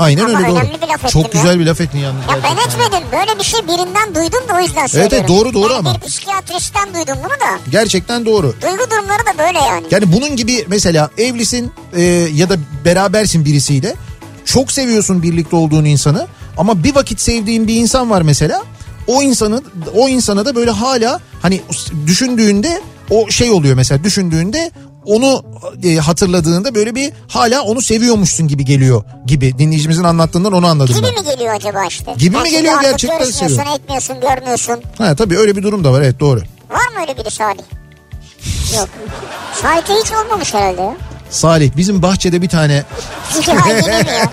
Aynen Ama öyle doğru. Çok ya. güzel bir laf ettin yalnız. Ya ben etmedim. Böyle bir şey birinden duydum da o yüzden evet, söylüyorum. doğru, doğru yani ama. Bir psikiyatristten duydum bunu da. Gerçekten doğru. Duygu durumları da böyle yani. Yani bunun gibi mesela evlisin e, ya da berabersin birisiyle. Çok seviyorsun birlikte olduğun insanı ama bir vakit sevdiğin bir insan var mesela. O insanı o insana da böyle hala hani düşündüğünde o şey oluyor mesela düşündüğünde onu e, hatırladığında böyle bir hala onu seviyormuşsun gibi geliyor gibi dinleyicimizin anlattığından onu anladım Gibi ben. mi geliyor acaba işte? Gibi mi Yani geliyor artık gerçekten seviyor. etmiyorsun, görmüyorsun. Ha tabii öyle bir durum da var evet doğru. Var mı öyle biri Salih? Yok. Salih'te hiç olmamış herhalde ya. Salih bizim bahçede bir tane [LAUGHS] mi ya? [LAUGHS]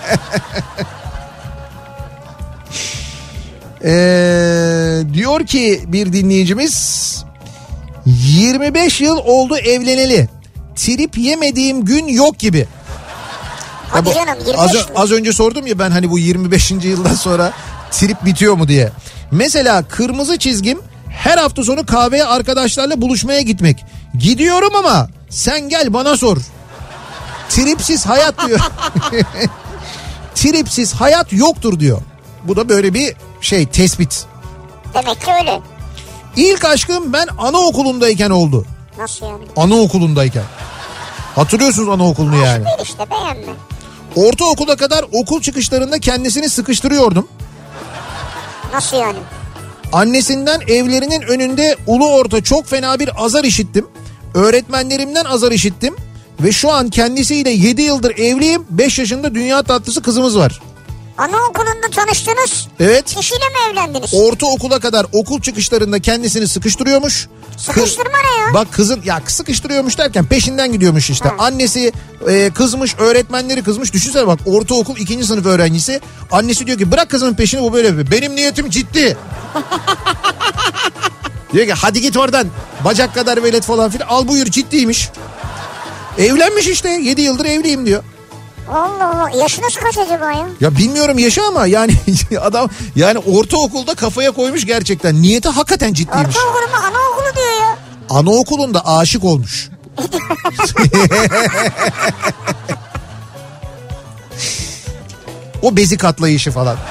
Ee, diyor ki bir dinleyicimiz 25 yıl oldu evleneli. Trip yemediğim gün yok gibi. Hadi canım 25 az, az önce sordum ya ben hani bu 25. yıldan sonra trip bitiyor mu diye. Mesela kırmızı çizgim her hafta sonu kahveye arkadaşlarla buluşmaya gitmek. Gidiyorum ama sen gel bana sor. Tripsiz hayat diyor. [LAUGHS] Tripsiz hayat yoktur diyor. Bu da böyle bir şey tespit. Demek ki öyle. İlk aşkım ben anaokulundayken oldu. Nasıl yani? Anaokulundayken. Hatırlıyorsunuz anaokulunu yani. Değil işte beğenme. Ortaokula kadar okul çıkışlarında kendisini sıkıştırıyordum. Nasıl yani? Annesinden evlerinin önünde ulu orta çok fena bir azar işittim. Öğretmenlerimden azar işittim. Ve şu an kendisiyle 7 yıldır evliyim. 5 yaşında dünya tatlısı kızımız var. Anaokulunda tanıştınız. Evet. Kişiyle mi evlendiniz? Ortaokula kadar okul çıkışlarında kendisini sıkıştırıyormuş. Sıkıştırma ne ya? Bak kızın ya sıkıştırıyormuş derken peşinden gidiyormuş işte. Ha. Annesi e, kızmış, öğretmenleri kızmış. Düşünsene bak ortaokul ikinci sınıf öğrencisi. Annesi diyor ki bırak kızımın peşini bu böyle yapıyor. Benim niyetim ciddi. [LAUGHS] diyor ki hadi git oradan. Bacak kadar velet falan filan. Al buyur ciddiymiş. Evlenmiş işte 7 yıldır evliyim diyor. Allah Allah. Yaşınız kaç acaba ya? Ya bilmiyorum yaşı ama yani [LAUGHS] adam yani ortaokulda kafaya koymuş gerçekten. Niyeti hakikaten ciddiymiş. Ortaokulu mu anaokulu diyor ya. Anaokulunda aşık olmuş. [LAUGHS] o bezi katlayışı falan. [LAUGHS]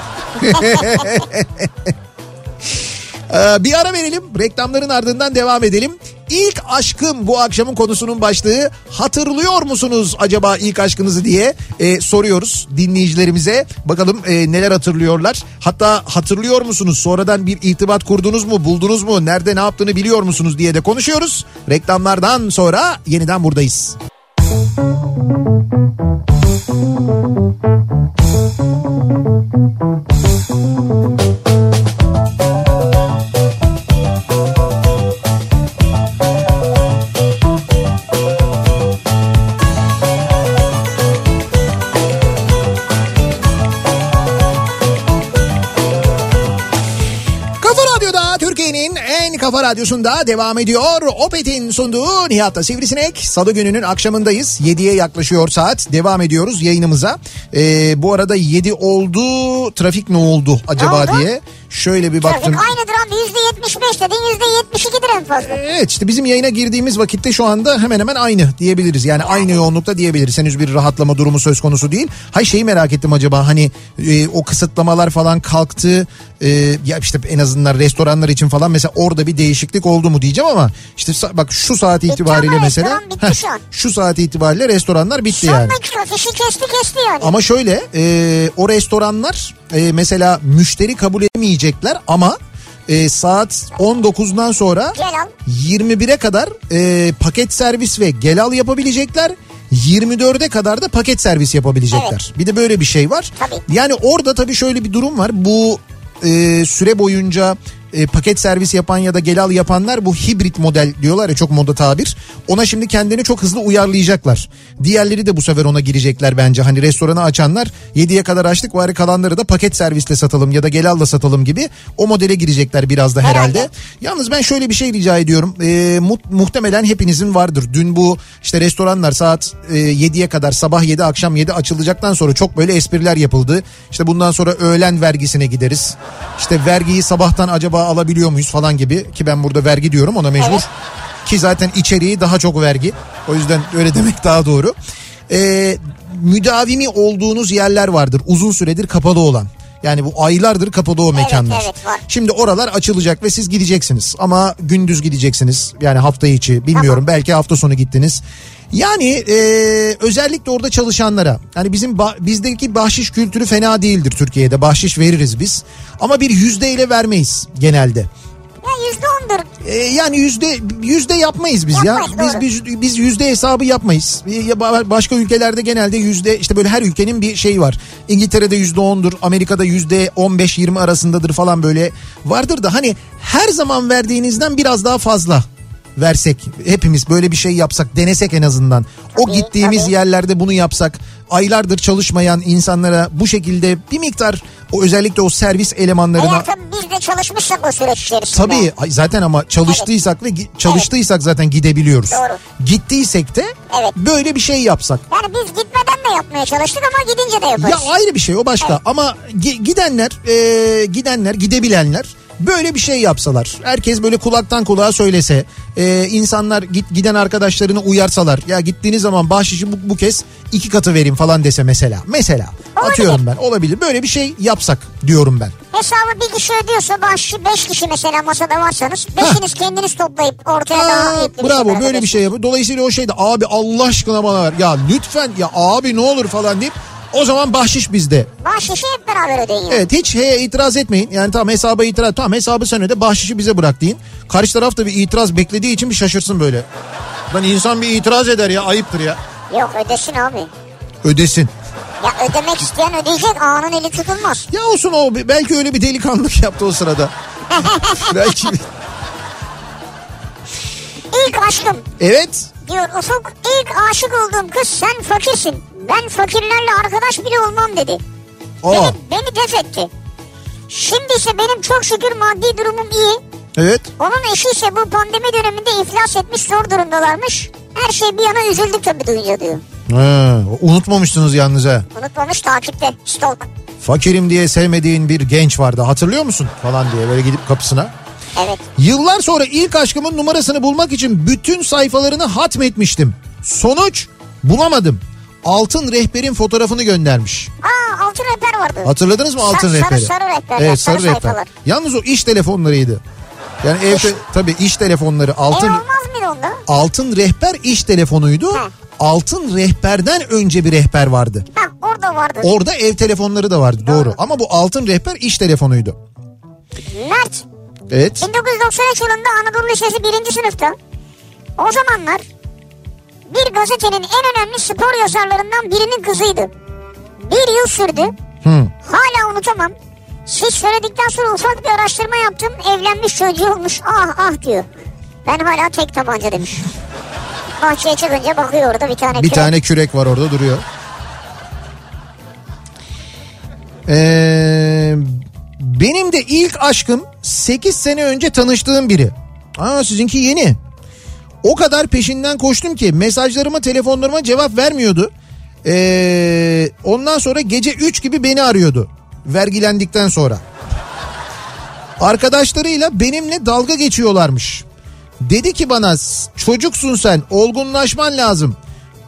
Ee, bir ara verelim. Reklamların ardından devam edelim. İlk aşkım bu akşamın konusunun başlığı. Hatırlıyor musunuz acaba ilk aşkınızı diye e, soruyoruz dinleyicilerimize. Bakalım e, neler hatırlıyorlar. Hatta hatırlıyor musunuz? Sonradan bir irtibat kurdunuz mu? Buldunuz mu? Nerede ne yaptığını biliyor musunuz diye de konuşuyoruz. Reklamlardan sonra yeniden buradayız. Kafa radyosunda devam ediyor. Opet'in sunduğu Nihat'ta Sivrisinek. Salı gününün akşamındayız. 7'ye yaklaşıyor saat. Devam ediyoruz yayınımıza. Ee, bu arada 7 oldu. Trafik ne oldu acaba oldu? diye. Şöyle bir baktım. Trafik aynıdır abi. %75 dedin %72'dir en fazla. Evet işte bizim yayına girdiğimiz vakitte şu anda hemen hemen aynı diyebiliriz. Yani aynı yoğunlukta diyebiliriz. Henüz bir rahatlama durumu söz konusu değil. Hay şeyi merak ettim acaba hani e, o kısıtlamalar falan kalktı. E, ya işte en azından restoranlar için falan mesela orada bir değişiklik oldu mu diyeceğim ama işte bak şu saat Bitti itibariyle ama mesela bitti heh, şu an. şu saat itibariyle restoranlar bitti Son yani. dakika fişi kesti kesti yani. Ama şöyle e, o restoranlar e, mesela müşteri kabul edemeyecekler ama e, saat 19'dan sonra Gel al. 21'e kadar e, paket servis ve gel al yapabilecekler. 24'e kadar da paket servis yapabilecekler. Bir de böyle bir şey var. Tabii. Yani orada tabii şöyle bir durum var. Bu e, süre boyunca e, paket servis yapan ya da gel al yapanlar bu hibrit model diyorlar ya çok moda tabir. Ona şimdi kendini çok hızlı uyarlayacaklar. Diğerleri de bu sefer ona girecekler bence. Hani restoranı açanlar 7'ye kadar açtık bari kalanları da paket servisle satalım ya da gel alla satalım gibi o modele girecekler biraz da herhalde. Herhalde. Yalnız ben şöyle bir şey rica ediyorum. Ee, mu- muhtemelen hepinizin vardır. Dün bu işte restoranlar saat e, 7'ye kadar sabah 7 akşam 7 açılacaktan sonra çok böyle espriler yapıldı. İşte bundan sonra öğlen vergisine gideriz. İşte vergiyi sabahtan acaba alabiliyor muyuz falan gibi ki ben burada vergi diyorum ona mecbur. Ki zaten içeriği daha çok vergi. O yüzden öyle demek daha doğru. Ee, müdavimi olduğunuz yerler vardır. Uzun süredir kapalı olan. Yani bu aylardır kapalı o mekanlar. evet, var. Şimdi oralar açılacak ve siz gideceksiniz. Ama gündüz gideceksiniz. Yani hafta içi bilmiyorum. Belki hafta sonu gittiniz. Yani e, özellikle orada çalışanlara hani bizim ba- bizdeki bahşiş kültürü fena değildir Türkiye'de. Bahşiş veririz biz. Ama bir yüzdeyle vermeyiz genelde. Yüzde ondur. E, yani yüzde yüzde yapmayız biz Yapmayız, ya. Biz, doğru. biz biz yüzde hesabı yapmayız. E, başka ülkelerde genelde yüzde işte böyle her ülkenin bir şeyi var. İngiltere'de yüzde ondur, Amerika'da yüzde on beş yirmi arasındadır falan böyle vardır da hani her zaman verdiğinizden biraz daha fazla versek hepimiz böyle bir şey yapsak denesek en azından o Tabii, gittiğimiz tabii. yerlerde bunu yapsak aylardır çalışmayan insanlara bu şekilde bir miktar o özellikle o servis elemanlarına Eğer tabii biz de çalışmışsak o süreç içerisinde. Tabii zaten ama çalıştıysak ve gi- çalıştıysak zaten gidebiliyoruz. Doğru. Gittiysek de Evet. böyle bir şey yapsak. Yani biz gitmeden de yapmaya çalıştık ama gidince de yaparız. Ya ayrı bir şey o başka Evet. ama gi- gidenler e, gidenler gidebilenler böyle bir şey yapsalar. Herkes böyle kulaktan kulağa söylese. e, insanlar git giden arkadaşlarını uyarsalar. Ya gittiğiniz zaman bahşişi bu, bu kez iki katı vereyim falan dese mesela. Mesela Olabilir. atıyorum ben olabilir. Böyle bir şey yapsak diyorum ben. Hesabı bir kişi ödüyorsa bahşişi beş kişi mesela masada varsanız beşiniz kendiniz toplayıp ortaya daha Aa, ayıplı bravo böyle bir şey yapıyor. Dolayısıyla o şeyde abi Allah aşkına bana ver. Ya lütfen ya abi ne olur falan deyip o zaman bahşiş bizde. Bahşişi hep beraber ödeyin. Evet hiç heye itiraz etmeyin. Yani tamam hesaba itiraz. Tamam hesabı sen öde bahşişi bize bırak deyin. Karşı taraf da bir itiraz beklediği için bir şaşırsın böyle. Lan insan bir itiraz eder ya ayıptır ya. Yok ödesin abi. Ödesin. Ya ödemek isteyen ödeyecek ağanın eli tutulmaz. Ya olsun o belki öyle bir delikanlılık [LAUGHS] yaptı o sırada. [LAUGHS] belki İlk aşkım Evet. diyor Ufuk ilk aşık olduğum kız sen fakirsin. Ben fakirlerle arkadaş bile olmam dedi. Aa, Beni, beni def etti. Şimdi ise benim çok şükür maddi durumum iyi. evet. Onun eşi ise bu pandemi döneminde iflas etmiş zor durumdalarmış. Her şey bir yana üzüldük tabii duyunca diyor. Ha, unutmamışsınız yalnız ha. Unutmamış takipte stalk. Fakirim diye sevmediğin bir genç vardı hatırlıyor musun falan diye böyle gidip kapısına. Evet. Yıllar sonra ilk aşkımın numarasını bulmak için bütün sayfalarını hatmetmiştim. Sonuç bulamadım. Altın rehberin fotoğrafını göndermiş. Aa altın rehber vardı. Hatırladınız mı altın Sarı- rehberi? sarı rehberler, Evet sarı, sarı rehber. sayfalar. Yalnız o iş telefonlarıydı. Yani evde tabii iş telefonları altın Ev olmaz mıydı onda? altın rehber iş telefonuydu. Ha. Altın rehberden önce bir rehber vardı. Ha orada vardı. Orada ev telefonları da vardı doğru. Doğru. Ama bu altın rehber iş telefonuydu. Mert Evet. 1993 yılında Anadolu Lisesi 1. sınıfta o zamanlar bir gazetenin en önemli spor yazarlarından birinin kızıydı. Bir yıl sürdü. Hı. Hala unutamam. Siz söyledikten sonra ufak bir araştırma yaptım. Evlenmiş çocuğu olmuş. Ah ah diyor. Ben hala tek tabanca demiş. Bahçeye çıkınca bakıyor orada bir tane Bir kürek. tane kürek var orada duruyor. Ee, benim de ilk aşkım 8 sene önce tanıştığım biri. Aa sizinki yeni. O kadar peşinden koştum ki mesajlarıma telefonlarıma cevap vermiyordu. Ee, ondan sonra gece 3 gibi beni arıyordu. Vergilendikten sonra. Arkadaşlarıyla benimle dalga geçiyorlarmış. Dedi ki bana çocuksun sen olgunlaşman lazım.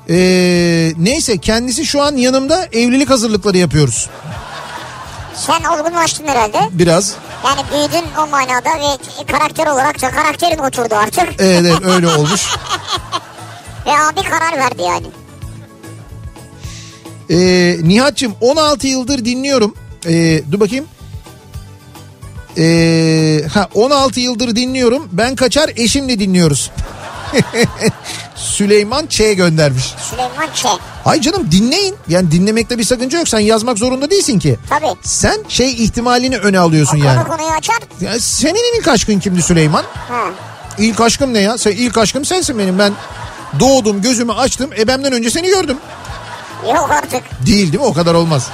Ee, neyse kendisi şu an yanımda evlilik hazırlıkları yapıyoruz. Sen olgunlaştın herhalde. Biraz Yani büyüdün o manada ve karakter olarak da karakterin oturdu artık. evet, evet öyle olmuş. [LAUGHS] Ve abi karar verdi yani. Ee, Nihat'cığım 16 yıldır dinliyorum. Ee, dur bakayım. Ee, ha 16 yıldır dinliyorum. Ben kaçar eşimle dinliyoruz. [LAUGHS] Süleyman Ç göndermiş. Süleyman Ç. Ay canım dinleyin. Yani dinlemekte bir sakınca yok. Sen yazmak zorunda değilsin ki. Tabii. Sen şey ihtimalini öne alıyorsun O yani. konu konuyu açar. Ya senin ilk aşkın kimdi Süleyman? Ha. İlk aşkım ne ya? Sen ilk aşkım sensin benim. Ben doğdum gözümü açtım. Ebemden önce seni gördüm. Yok artık. Değil değil mi? O kadar olmaz.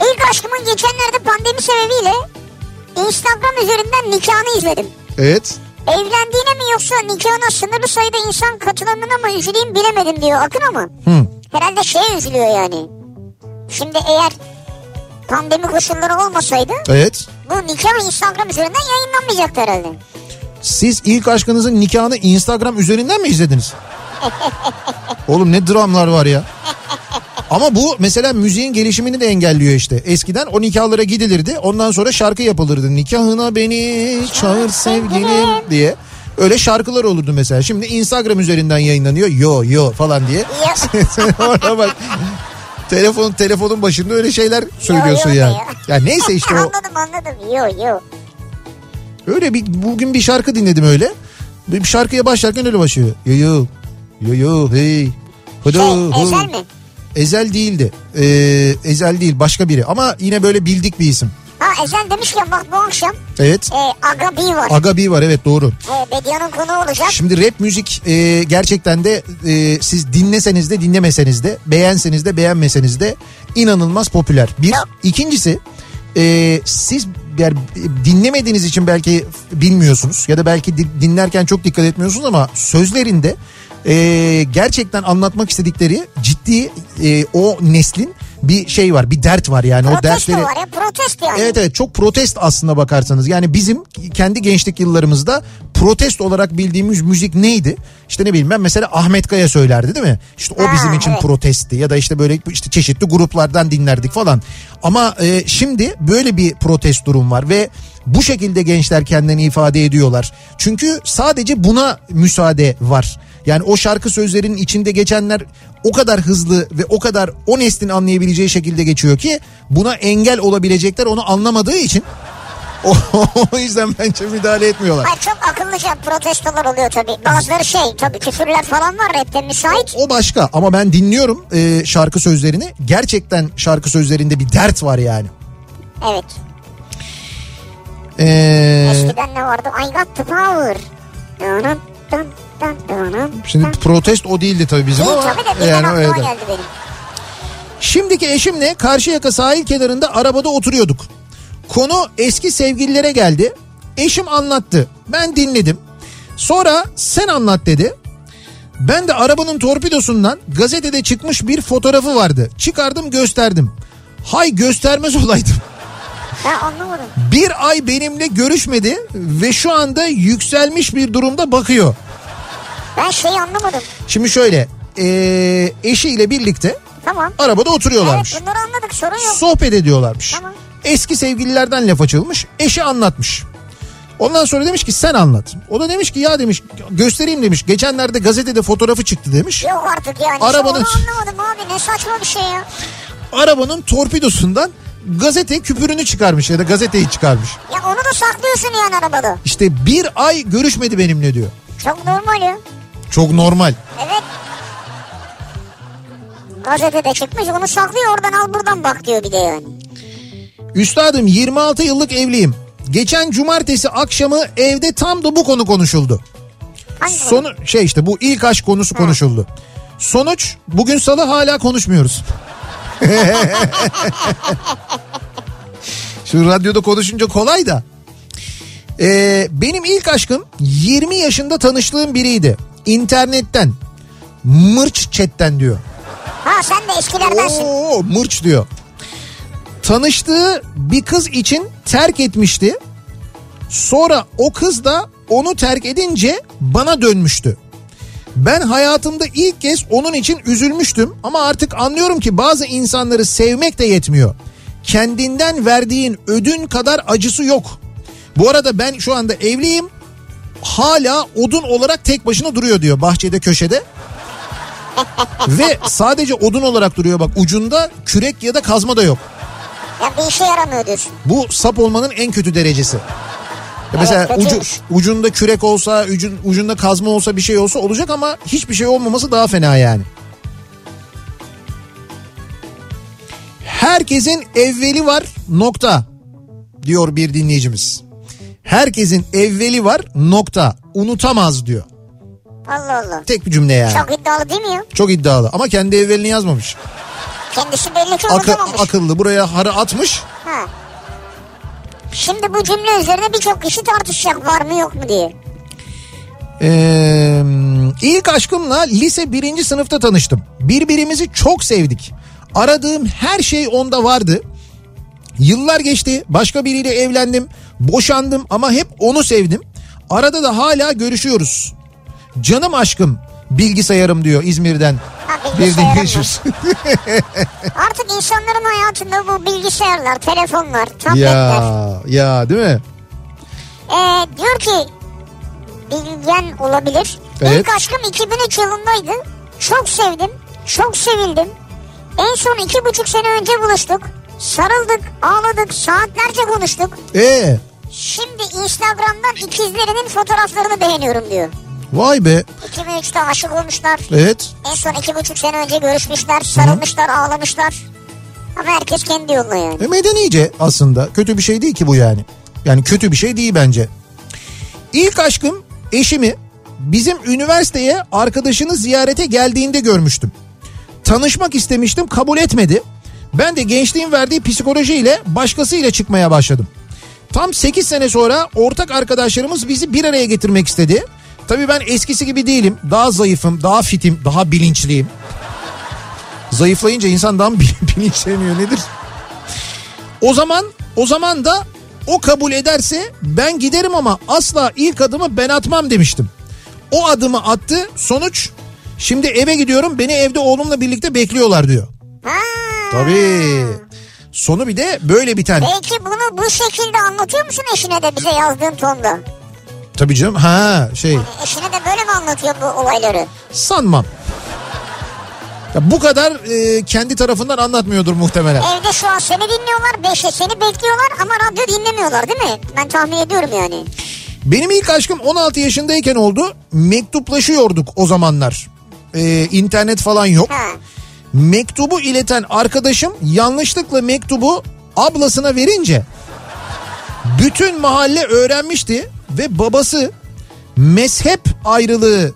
İlk aşkımın geçenlerde pandemi sebebiyle Instagram üzerinden nikahını izledim. Evet. Evlendiğine mi yoksa nikahına sınırlı sayıda insan katılanına mı üzüleyim bilemedim diyor Akın ama. Hı. Herhalde şeye üzülüyor yani. Şimdi eğer pandemi koşulları olmasaydı Evet. bu nikah Instagram üzerinden yayınlanmayacaktı herhalde. Siz ilk aşkınızın nikahını Instagram üzerinden mi izlediniz? [LAUGHS] Oğlum ne dramlar var ya. Ama bu mesela müziğin gelişimini de engelliyor işte. Eskiden o nikahlara gidilirdi. Ondan sonra şarkı yapılırdı. Nikahına beni çağır sevgilim diye. Öyle şarkılar olurdu mesela. Şimdi Instagram üzerinden yayınlanıyor. Yo yo falan diye. [LAUGHS] Orada bak. Telefon telefonun başında öyle şeyler söylüyorsun yo yani. diyor. Ya neyse işte o anladım anladım. Yo yo. öyle bir bugün bir şarkı dinledim öyle. Bir şarkıya başlarken öyle başlıyor. Yo yo yo yo hey. Hıdı, Şey. Ezel mi? Ezel değildi. Ee, Ezel değil başka biri ama yine böyle bildik bir isim. Ha Ezel demişken bak bu akşam Evet. e, Aga B var. Agabi var evet doğru. E, Bedia'nın konuğu olacak. Şimdi rap müzik e, gerçekten de e, siz dinleseniz de dinlemeseniz de beğenseniz de beğenmeseniz de inanılmaz popüler. Bir. Çok. ikincisi e, siz yani dinlemediğiniz için belki bilmiyorsunuz ya da belki di- dinlerken çok dikkat etmiyorsunuz ama sözlerinde e, gerçekten anlatmak istedikleri ciddi e, o neslin bir şey var bir dert var yani o Protesto dertleri. var ya protesto yani. Evet evet çok protest aslında bakarsanız. Yani bizim kendi gençlik yıllarımızda protest olarak bildiğimiz müzik neydi? İşte ne bileyim ben mesela Ahmet Kaya söylerdi değil mi? İşte o Ha, bizim için evet. protestti ya da işte böyle işte çeşitli gruplardan dinlerdik falan. Ama e, şimdi böyle bir protest durum var ve bu şekilde gençler kendini ifade ediyorlar. Çünkü sadece buna müsaade var. Yani o şarkı sözlerinin içinde geçenler o kadar hızlı ve o kadar o neslin anlayabileceği şekilde geçiyor ki buna engel olabilecekler onu anlamadığı için o, [LAUGHS] o yüzden bence müdahale etmiyorlar. Hayır çok akıllıca protestolar oluyor tabii. Bazıları şey tabii küfürler falan var rapte müsait. O başka ama ben dinliyorum e, şarkı sözlerini. Gerçekten şarkı sözlerinde bir dert var yani. Evet. Ee, Eskiden ne vardı? I got the power. Şimdi protest o değildi tabii bizim Değil ama tabii de yani öyle. geldi benim. Şimdiki eşimle Karşıyaka sahil kenarında arabada oturuyorduk. Konu eski sevgililere geldi. Eşim anlattı. Ben dinledim. Sonra sen anlat dedi. Ben de arabanın torpidosundan gazetede çıkmış bir fotoğrafı vardı. Çıkardım gösterdim. Hay göstermez olaydım. Ben anlamadım. Bir ay benimle görüşmedi ve şu anda yükselmiş bir durumda bakıyor. Ben şeyi anlamadım. Şimdi şöyle eee, eşiyle birlikte Tamam. arabada oturuyorlarmış. Evet bunları anladık sorun yok. sohbet ediyorlarmış. Tamam. Eski sevgililerden laf açılmış. Eşi anlatmış. Ondan sonra demiş ki sen anlat. O da demiş ki ya demiş göstereyim demiş. Geçenlerde gazetede fotoğrafı çıktı demiş. Yok artık yani. Arabanın- anlamadım abi ne saçma bir şey ya. Arabanın torpidosundan gazete küpürünü çıkarmış ya da gazeteyi çıkarmış. Ya onu da saklıyorsun yani arabada. İşte bir ay görüşmedi benimle diyor. Çok normal ya. Çok normal. Evet. Gazetede çıkmış onu saklıyor oradan al buradan bak diyor bir de yani. Üstadım 26 yıllık evliyim. Geçen cumartesi akşamı evde tam da bu konu konuşuldu. Hangi? Sonu şey işte bu ilk aşk konusu konuşuldu. Sonuç bugün salı hala konuşmuyoruz. [LAUGHS] Şu radyoda konuşunca kolay da. Ee, benim ilk aşkım 20 yaşında tanıştığım biriydi. İnternetten. Mırç chatten diyor. Ha sen de eskilerdensin. Oo, mırç diyor. Tanıştığı bir kız için terk etmişti. Sonra o kız da onu terk edince bana dönmüştü. Ben hayatımda ilk kez onun için üzülmüştüm ama artık anlıyorum ki bazı insanları sevmek de yetmiyor. Kendinden verdiğin ödün kadar acısı yok. Bu arada ben şu anda evliyim. Hala odun olarak tek başına duruyor diyor bahçede köşede. Ve sadece odun olarak duruyor bak ucunda kürek ya da kazma da yok. Ya bir işe yaramıyor diyorsun. Bu sap olmanın en kötü derecesi. Ya mesela Evet, ucu, ucunda kürek olsa, ucun, ucunda kazma olsa bir şey olsa olacak ama hiçbir şey olmaması daha fena yani. Herkesin evveli var nokta diyor bir dinleyicimiz. Herkesin evveli var nokta unutamaz diyor. Allah Allah. Tek bir cümle yani. Çok, Çok iddialı değil mi ya? iddialı ama kendi evvelini yazmamış. Kendisi belli ki Akı- unutamamış. akıllı buraya harı atmış. Ha. Şimdi bu cümle üzerine birçok kişi tartışacak var mı yok mu diye. Ee, ilk aşkımla lise birinci sınıfta tanıştım. Birbirimizi çok sevdik. Aradığım her şey onda vardı. Yıllar geçti. Başka biriyle evlendim. Boşandım ama hep onu sevdim. Arada da hala görüşüyoruz. Canım aşkım bilgisayarım diyor İzmir'den. Ha, Bir dinleyicimiz. [LAUGHS] Artık insanların hayatında bu bilgisayarlar, telefonlar, tabletler. ya ya değil mi? Ee, diyor ki bilgen olabilir. Evet. İlk aşkım 2003 yılındaydı. Çok sevdim. Çok sevildim. En son iki buçuk sene önce buluştuk. Sarıldık, ağladık, saatlerce konuştuk. Ee, Şimdi Instagram'dan ikizlerinin fotoğraflarını beğeniyorum diyor. vay be. 2003'te aşık olmuşlar. Evet. En son iki buçuk sene önce görüşmüşler, sarılmışlar, ağlamışlar. Ama herkes kendi yoluna yani. E medenice aslında. Kötü bir şey değil ki bu yani. Yani kötü bir şey değil bence. İlk aşkım eşimi bizim üniversiteye arkadaşını ziyarete geldiğinde görmüştüm. Tanışmak istemiştim kabul etmedi. Ben de gençliğin verdiği psikolojiyle başkasıyla çıkmaya başladım. Tam 8 sene sonra ortak arkadaşlarımız bizi bir araya getirmek istedi. Tabii ben eskisi gibi değilim. Daha zayıfım, daha fitim, daha bilinçliyim. Zayıflayınca insan daha [LAUGHS] bilinçleniyor nedir? O zaman o zaman da o kabul ederse ben giderim ama asla ilk adımı ben atmam demiştim. O adımı attı sonuç şimdi eve gidiyorum beni evde oğlumla birlikte bekliyorlar diyor. Tabii. Sonu bir de böyle biten. Belki bunu bu şekilde anlatıyor musun eşine de bize yazdığın tonda? Tabii canım ha şey Eşine de böyle mi anlatıyor bu olayları? sanmam. Ya bu kadar e, kendi tarafından anlatmıyordur muhtemelen. Evde şu an seni dinliyorlar, beşe seni bekliyorlar ama radyo dinlemiyorlar değil mi? Ben tahmin ediyorum yani. Benim ilk aşkım 16 yaşındayken oldu. Mektuplaşıyorduk o zamanlar. Ee, internet falan yok. Ha. Mektubu ileten arkadaşım yanlışlıkla mektubu ablasına verince bütün mahalle öğrenmişti ve babası mezhep ayrılığı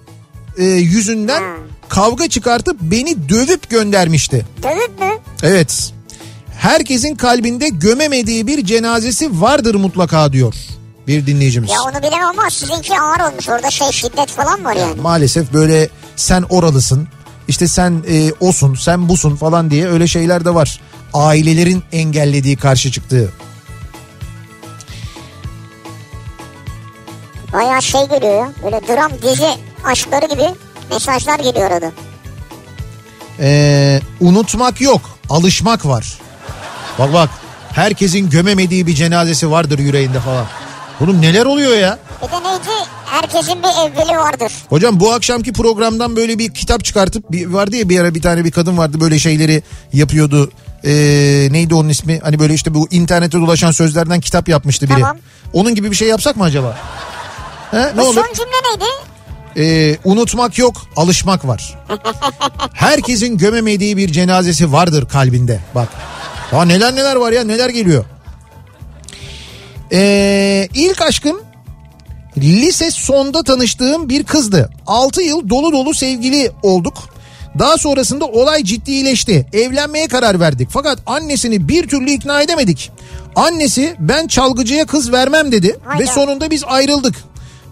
e, yüzünden kavga çıkartıp beni dövüp göndermişti. Dövüp mü? Evet. Herkesin kalbinde gömemediği bir cenazesi vardır mutlaka diyor bir dinleyicimiz. Ya onu bilemem ama sizinki ağır olmuş. Orada şey şiddet falan var yani. Maalesef böyle sen oralısın işte sen e, osun sen busun falan diye öyle şeyler de var. Ailelerin engellediği karşı çıktığı. Bayağı şey geliyor ya. Böyle dram dizi aşkları gibi mesajlar geliyor arada. Ee, unutmak yok alışmak var. Bak bak herkesin gömemediği bir cenazesi vardır yüreğinde falan. Oğlum neler oluyor ya? Bir de neydi? Herkesin bir evveli vardır. Hocam bu akşamki programdan böyle bir kitap çıkartıp bir, vardı ya bir ara bir tane bir kadın vardı böyle şeyleri yapıyordu. Ee, neydi onun ismi? Hani böyle işte bu internette dolaşan sözlerden kitap yapmıştı biri. Tamam. Onun gibi bir şey yapsak mı acaba? He, ne Bu olur? son cümle neydi? Ee, unutmak yok, alışmak var. [LAUGHS] Herkesin gömemediği bir cenazesi vardır kalbinde. Bak. Daha neler neler var ya neler geliyor. Ee, ilk aşkım lise sonda tanıştığım bir kızdı. 6 yıl dolu dolu sevgili olduk. Daha sonrasında olay ciddileşti. Evlenmeye karar verdik. Fakat annesini bir türlü ikna edemedik. Annesi ben çalgıcıya kız vermem dedi Hayda. ve sonunda biz ayrıldık.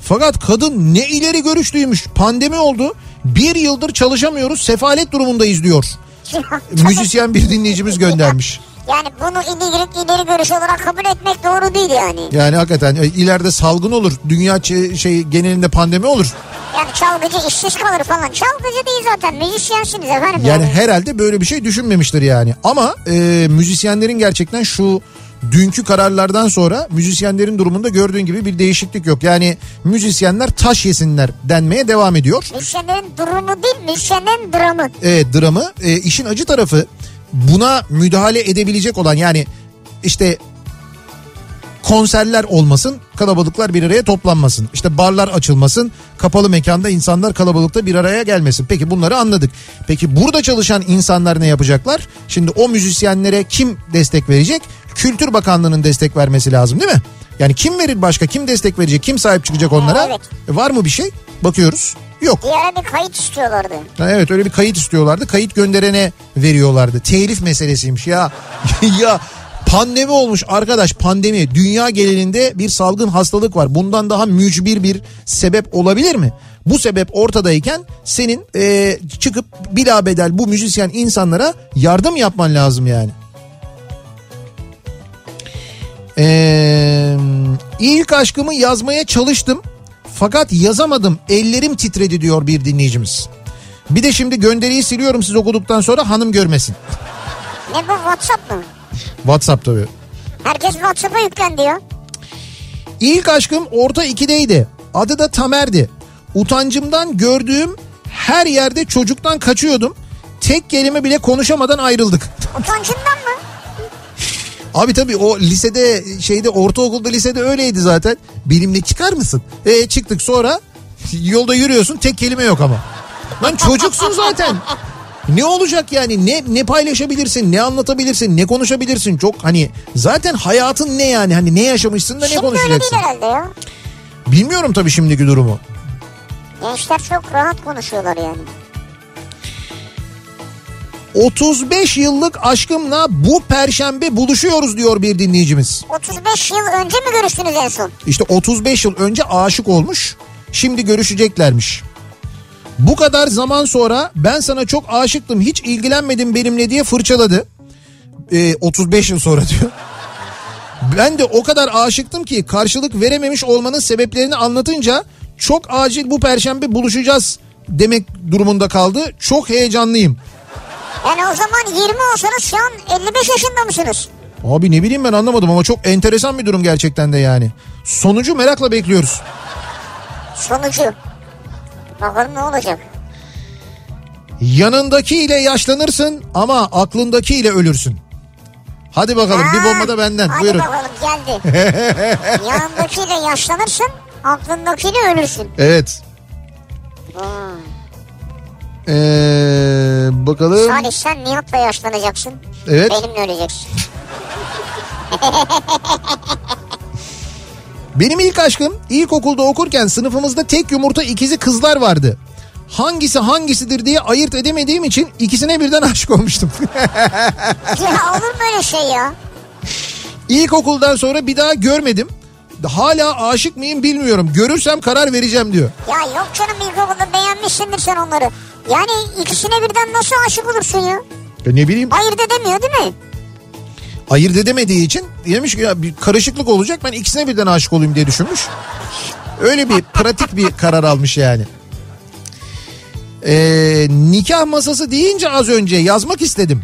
Fakat kadın ne ileri görüşlüymüş. Pandemi oldu. Bir yıldır çalışamıyoruz. Sefalet durumundayız diyor. [LAUGHS] Müzisyen bir dinleyicimiz göndermiş. Yani bunu ileri, ileri görüş olarak kabul etmek doğru değil yani. Yani hakikaten e, ileride salgın olur. Dünya şey genelinde pandemi olur. Yani çalgıcı işsiz kalır falan. Çalgıcı değil zaten müzisyensiniz efendim. Yani Yani, herhalde böyle bir şey düşünmemiştir yani. Ama e, müzisyenlerin gerçekten şu dünkü kararlardan sonra müzisyenlerin durumunda gördüğün gibi bir değişiklik yok. Yani müzisyenler taş yesinler denmeye devam ediyor. Müzisyenlerin durumu değil müzisyenlerin dramı. Evet dramı e, işin acı tarafı buna müdahale edebilecek olan yani işte konserler olmasın, kalabalıklar bir araya toplanmasın. İşte barlar açılmasın, kapalı mekanda insanlar kalabalıkta bir araya gelmesin. Peki bunları anladık. Peki burada çalışan insanlar ne yapacaklar? Şimdi o müzisyenlere kim destek verecek? Kültür Bakanlığı'nın destek vermesi lazım değil mi? Yani kim verir başka? Kim destek verecek? Kim sahip çıkacak onlara? Evet. E, var mı bir şey? Bakıyoruz. Yok. Bir kayıt istiyorlardı. Ha, Evet öyle bir kayıt istiyorlardı. Kayıt gönderene veriyorlardı. Telif meselesiymiş ya. [LAUGHS] ya pandemi olmuş arkadaş pandemi. Dünya genelinde bir salgın hastalık var. Bundan daha mücbir bir sebep olabilir mi? Bu sebep ortadayken senin e, çıkıp bilabedel bu müzisyen insanlara yardım yapman lazım yani. Ee, ilk aşkımı yazmaya çalıştım fakat yazamadım ellerim titredi diyor bir dinleyicimiz. Bir de şimdi gönderiyi siliyorum siz okuduktan sonra hanım görmesin. Ne bu WhatsApp mı? WhatsApp tabii. Herkes WhatsApp'a yüklen diyor. İlk aşkım orta ikideydi. Adı da Tamer'di. Utancımdan gördüğüm her yerde çocuktan kaçıyordum. Tek kelime bile konuşamadan ayrıldık. Utancından mı? Abi tabii o lisede şeyde ortaokulda lisede öyleydi zaten. Benimle çıkar mısın? E çıktık sonra yolda yürüyorsun tek kelime yok ama. Lan çocuksun zaten. Ne olacak yani ne ne paylaşabilirsin ne anlatabilirsin ne konuşabilirsin çok hani zaten hayatın ne yani hani ne yaşamışsın da ne Şimdi öyle değil konuşacaksın. herhalde ya. Bilmiyorum tabii şimdiki durumu. Gençler çok rahat konuşuyorlar yani. 35 yıllık aşkımla bu perşembe buluşuyoruz diyor bir dinleyicimiz. 35 yıl önce mi görüştünüz en son? İşte 35 yıl önce aşık olmuş. Şimdi görüşeceklermiş. Bu kadar zaman sonra ben sana çok aşıktım hiç ilgilenmedin benimle diye fırçaladı. Ee, 35 yıl sonra diyor. Ben de o kadar aşıktım ki karşılık verememiş olmanın sebeplerini anlatınca çok acil bu perşembe buluşacağız demek durumunda kaldı. Çok heyecanlıyım. Yani o zaman 20 olsanız şu an 55 yaşında mısınız? Abi ne bileyim ben anlamadım ama çok enteresan bir durum gerçekten de yani. Sonucu merakla bekliyoruz. Sonucu. Bakalım ne olacak? Yanındakiyle yaşlanırsın ama aklındakiyle ölürsün. Hadi bakalım bir Ha, bomba da benden. Hadi Buyurun. bakalım geldi. [LAUGHS] Yanındakiyle yaşlanırsın, aklındakiyle ölürsün. Evet. Hmm. Ee, bakalım. Salih sen Nihat'la yaşlanacaksın. Evet. Benimle öleceksin. [LAUGHS] Benim ilk aşkım ilkokulda okurken sınıfımızda tek yumurta ikizi kızlar vardı. Hangisi hangisidir diye ayırt edemediğim için ikisine birden [LAUGHS] aşık olmuştum. ya olur mu öyle şey ya? İlkokuldan sonra bir daha görmedim. Hala aşık mıyım bilmiyorum. Görürsem karar vereceğim diyor. Ya yok canım ilkokulda beğenmişsindir sen onları. Yani ikisine birden nasıl aşık olursun ya? Ya ne bileyim Ayırt edemiyor değil mi? ayırt edemediği için demiş ki ya bir karışıklık olacak ben ikisine birden aşık olayım diye düşünmüş. Öyle bir pratik bir karar almış yani. Ee, nikah masası deyince az önce yazmak istedim.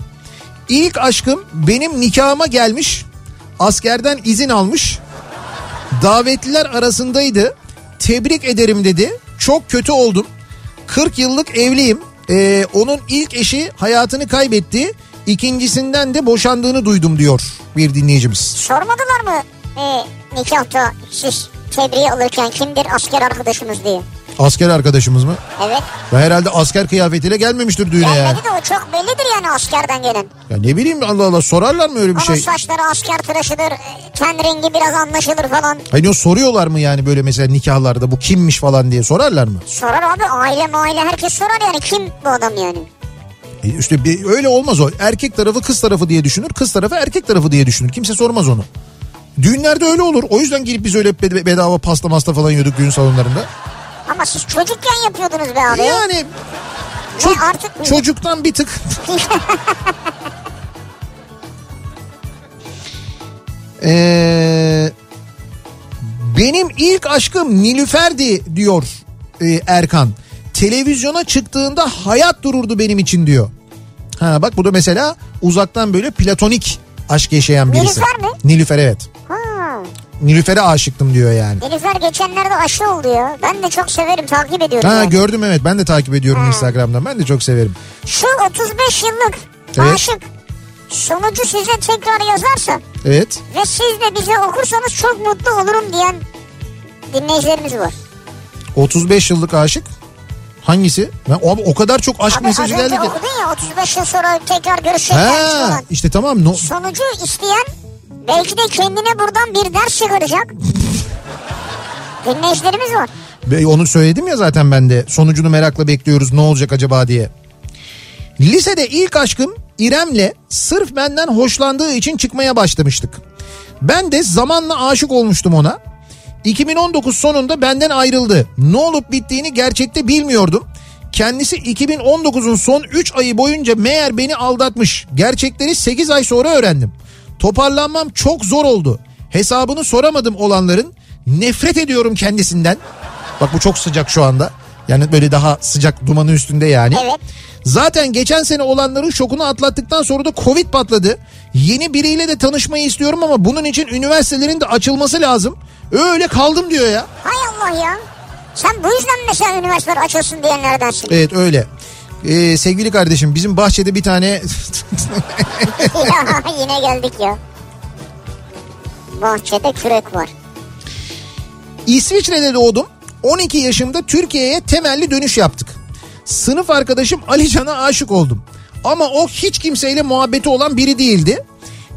İlk aşkım benim nikahıma gelmiş. Askerden izin almış. Davetliler arasındaydı. Tebrik ederim dedi. Çok kötü oldum. 40 yıllık evliyim. Ee, onun ilk eşi hayatını kaybetti. İkincisinden de boşandığını duydum diyor bir dinleyicimiz. Sormadılar mı e, nikahta siz tebriği alırken kimdir asker arkadaşımız diye? Asker arkadaşımız mı? Evet. Ve herhalde asker kıyafetiyle gelmemiştir düğüne yani. Gelmedi de o çok bellidir yani askerden gelen. Ya ne bileyim Allah Allah sorarlar mı öyle bir Onun şey? saçları asker tıraşıdır, e, ten rengi biraz anlaşılır falan. Hani o soruyorlar mı yani böyle mesela nikahlarda bu kimmiş falan diye sorarlar mı? Sorar abi aile maile herkes sorar yani kim bu adam yani? E işte bir, öyle olmaz o. Erkek tarafı kız tarafı diye düşünür. Kız tarafı erkek tarafı diye düşünür. Kimse sormaz onu. Düğünlerde öyle olur. O yüzden gelip biz öyle bed- bedava pasta masta falan yiyorduk düğün salonlarında. Ama siz çocukken yapıyordunuz be abi. Yani ço- artık çocuktan bir tık. [LAUGHS] Ee, benim ilk aşkım Nilüfer'di diyor e, Erkan. Televizyona çıktığında hayat dururdu benim için diyor. Ha bak bu da mesela uzaktan böyle platonik aşk yaşayan birisi. Nilüfer mi? Nilüfer evet. Nilüfer'e aşıktım diyor yani. Nilüfer geçenlerde aşı oldu ya. Ben de çok severim takip ediyorum. Ha yani. gördüm evet ben de takip ediyorum Ha. Instagram'dan ben de çok severim. Şu 35 yıllık Evet. aşık sonucu size tekrar yazarsa Evet. ve siz de bize okursanız çok mutlu olurum diyen dinleyicilerimiz var. 35 yıllık aşık. Hangisi? Ben, abi o kadar çok aşk Abi az mesajı geldi ki. okudun ya 35 yıl sonra tekrar görüşeceklermiş Ha, falan. işte tamam. No, Sonucu isteyen belki de kendine buradan bir ders çıkaracak. Dinleyicilerimiz var. Ve onu söyledim ya zaten ben de. Sonucunu merakla bekliyoruz ne olacak acaba diye. Lisede ilk aşkım İrem'le sırf benden hoşlandığı için çıkmaya başlamıştık. Ben de zamanla aşık olmuştum ona. 2019 sonunda benden ayrıldı. Ne olup bittiğini gerçekte bilmiyordum. Kendisi 2019'un son 3 ayı boyunca meğer beni aldatmış. Gerçekleri 8 ay sonra öğrendim. Toparlanmam çok zor oldu. Hesabını soramadım olanların. Nefret ediyorum kendisinden. Bak bu çok sıcak şu anda. Yani böyle daha sıcak dumanı üstünde yani. Evet. Zaten geçen sene olanların şokunu atlattıktan sonra da Covid patladı. Yeni biriyle de tanışmayı istiyorum ama bunun için üniversitelerin de açılması lazım. Öyle kaldım diyor ya. Hay Allah ya. Sen bu yüzden mesela üniversiteler açılsın diyenlerdensin. Evet öyle. Ee, sevgili kardeşim bizim bahçede bir tane [LAUGHS] yine geldik ya. Bahçede kürek var. İsviçre'de doğdum. 12 yaşımda Türkiye'ye temelli dönüş yaptık. Sınıf arkadaşım Ali Can'a aşık oldum. Ama o hiç kimseyle muhabbeti olan biri değildi.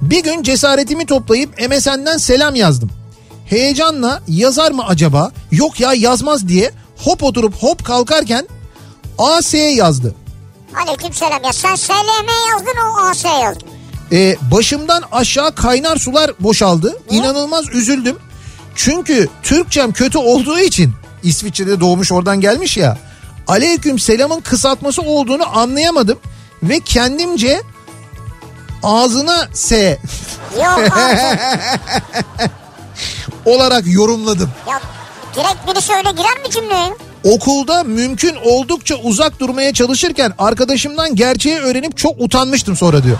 Bir gün cesaretimi toplayıp MSN'den selam yazdım. Heyecanla yazar mı acaba? Yok ya yazmaz diye hop oturup hop kalkarken AS yazdı. Aleyküm selam ya. Sen SLM yazdın o AS yazdın. Ee, başımdan aşağı kaynar sular boşaldı. İnanılmaz üzüldüm. Çünkü Türkçem kötü olduğu için İsviçre'de doğmuş oradan gelmiş ya. Aleyküm selamın kısaltması olduğunu anlayamadım. Ve kendimce ağzına S Yok [LAUGHS] olarak yorumladım. ya direkt birisi öyle girer mi cümleye? Okulda mümkün oldukça uzak durmaya çalışırken arkadaşımdan gerçeği öğrenip çok utanmıştım sonra diyor.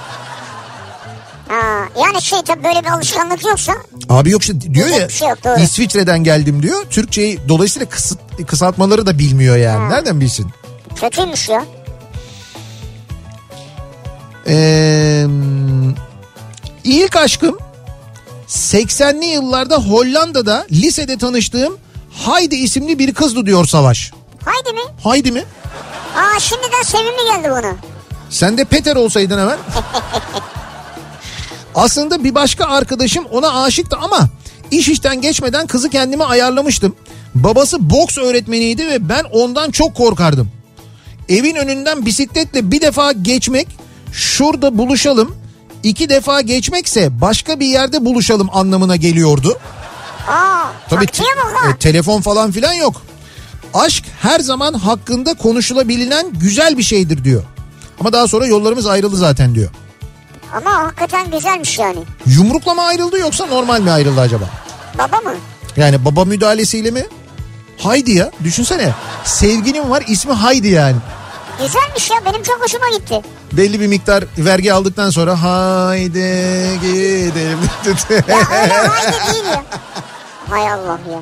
Ha, yani şey tabii böyle bir alışkanlık yoksa Abi yok işte diyor ya şey yok, doğru. İsviçre'den geldim diyor. Türkçeyi dolayısıyla kısıt, kısaltmaları da bilmiyor yani. Nereden bilsin? kötüymüş ya. Ee, ilk aşkım 80'li yıllarda Hollanda'da lisede tanıştığım Haydi isimli bir kızdı diyor Savaş. Haydi mi? Haydi mi? Aa şimdiden sevimli geldi bana. Sen de Peter olsaydın hemen. [LAUGHS] Aslında bir başka arkadaşım ona aşıktı ama iş işten geçmeden kızı kendime ayarlamıştım. Babası boks öğretmeniydi ve ben ondan çok korkardım. Evin önünden bisikletle bir defa geçmek, şurada buluşalım. iki defa geçmekse başka bir yerde buluşalım anlamına geliyordu. Tabii te- e, telefon falan filan yok. Aşk her zaman hakkında konuşulabilen güzel bir şeydir diyor. Ama daha sonra yollarımız ayrıldı zaten diyor. Ama hakikaten güzelmiş yani. Yumrukla mı ayrıldı yoksa normal mi ayrıldı acaba? Baba mı? Yani baba müdahalesiyle mi? Haydi ya düşünsene. Sevgilim var ismi Haydi yani. Güzelmiş ya benim çok hoşuma gitti. Belli bir miktar vergi aldıktan sonra haydi gidelim. Ya öyle haydi değil ya. [LAUGHS] Hay Allah ya.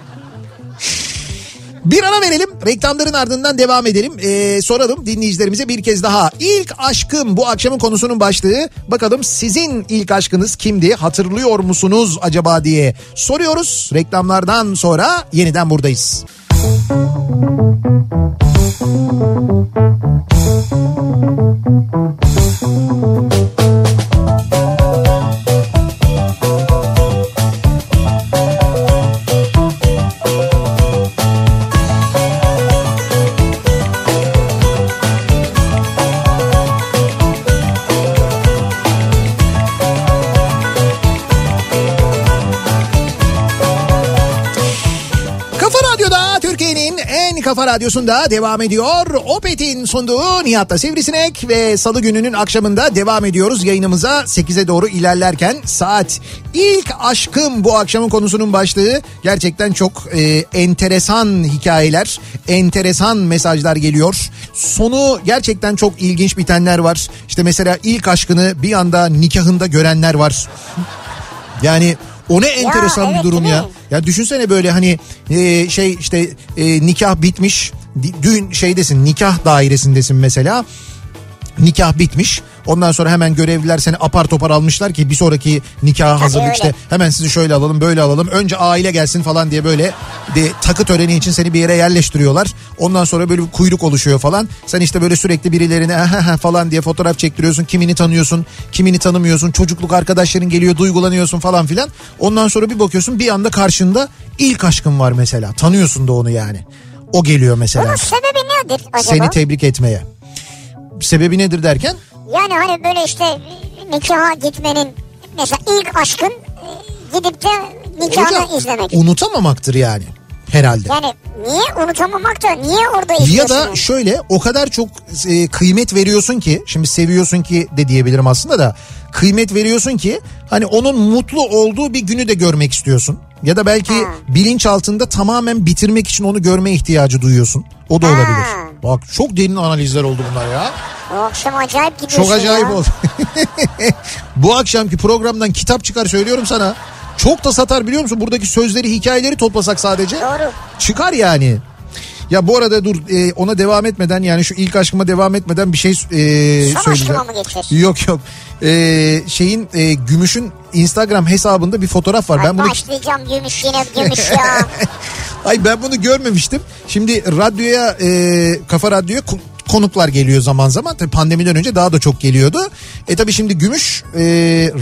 Bir ara verelim. Reklamların ardından devam edelim. Ee, soralım dinleyicilerimize bir kez daha. İlk aşkım bu akşamın konusunun başlığı. Bakalım sizin ilk aşkınız kimdi? Hatırlıyor musunuz acaba diye soruyoruz. Reklamlardan sonra yeniden buradayız. Kafa radyosunda devam ediyor. Opet'in sunduğu Nihat'ta Sivrisinek ve salı gününün akşamında devam ediyoruz yayınımıza 8'e doğru ilerlerken saat ilk aşkım bu akşamın konusunun başlığı gerçekten çok e, enteresan hikayeler, enteresan mesajlar geliyor. Sonu gerçekten çok ilginç bitenler var. İşte mesela ilk aşkını bir anda nikahında görenler var. Yani o ne enteresan bir evet, durum ya. Ya düşünsene böyle hani e, şey işte e, nikah bitmiş. Düğün şeydesin nikah dairesindesin mesela. Nikah bitmiş. Ondan sonra hemen görevliler seni apar topar almışlar ki bir sonraki nikaha hazırlık işte hemen sizi şöyle alalım böyle alalım. Önce aile gelsin falan diye böyle de, takı töreni için seni bir yere yerleştiriyorlar. Ondan sonra böyle bir kuyruk oluşuyor falan. Sen işte böyle sürekli birilerine falan diye fotoğraf çektiriyorsun. Kimini tanıyorsun, kimini tanımıyorsun. Çocukluk arkadaşların geliyor, duygulanıyorsun falan filan. Ondan sonra bir bakıyorsun bir anda karşında ilk aşkın var mesela. Tanıyorsun da onu yani. O geliyor mesela. Bunun sebebi nedir acaba? Seni tebrik etmeye. Sebebi nedir derken? Yani hani böyle işte nikaha gitmenin mesela ilk aşkın e, gidip de nikahını Hocam, izlemek. Unutamamaktır yani herhalde. Yani niye unutamamak da niye orada izliyorsun? Ya da yani? şöyle o kadar çok e, kıymet veriyorsun ki şimdi seviyorsun ki de diyebilirim aslında da kıymet veriyorsun ki hani onun mutlu olduğu bir günü de görmek istiyorsun. Ya da belki Ha. bilinç altında tamamen bitirmek için onu görme ihtiyacı duyuyorsun. O da olabilir. Bak çok derin analizler oldu bunlar ya. O akşam acayip gidiyorsun Çok acayip ya. oldu. [LAUGHS] Bu akşamki programdan kitap çıkar söylüyorum sana. Çok da satar biliyor musun? Buradaki sözleri, hikayeleri toplasak sadece. Doğru. Çıkar yani. Ya bu arada dur e, ona devam etmeden yani şu ilk aşkıma devam etmeden bir şey e, Son söyleyeceğim. mı geçeceğiz? Yok yok. E, şeyin e, Gümüş'ün Instagram hesabında bir fotoğraf var. Ay Ben bunu başlayacağım gümüş yine gümüş ya. [LAUGHS] Ay ben bunu görmemiştim. Şimdi radyoya e, Kafa Radyo'ya konuklar geliyor zaman zaman. Tabii pandemiden önce daha da çok geliyordu. E tabii şimdi Gümüş e,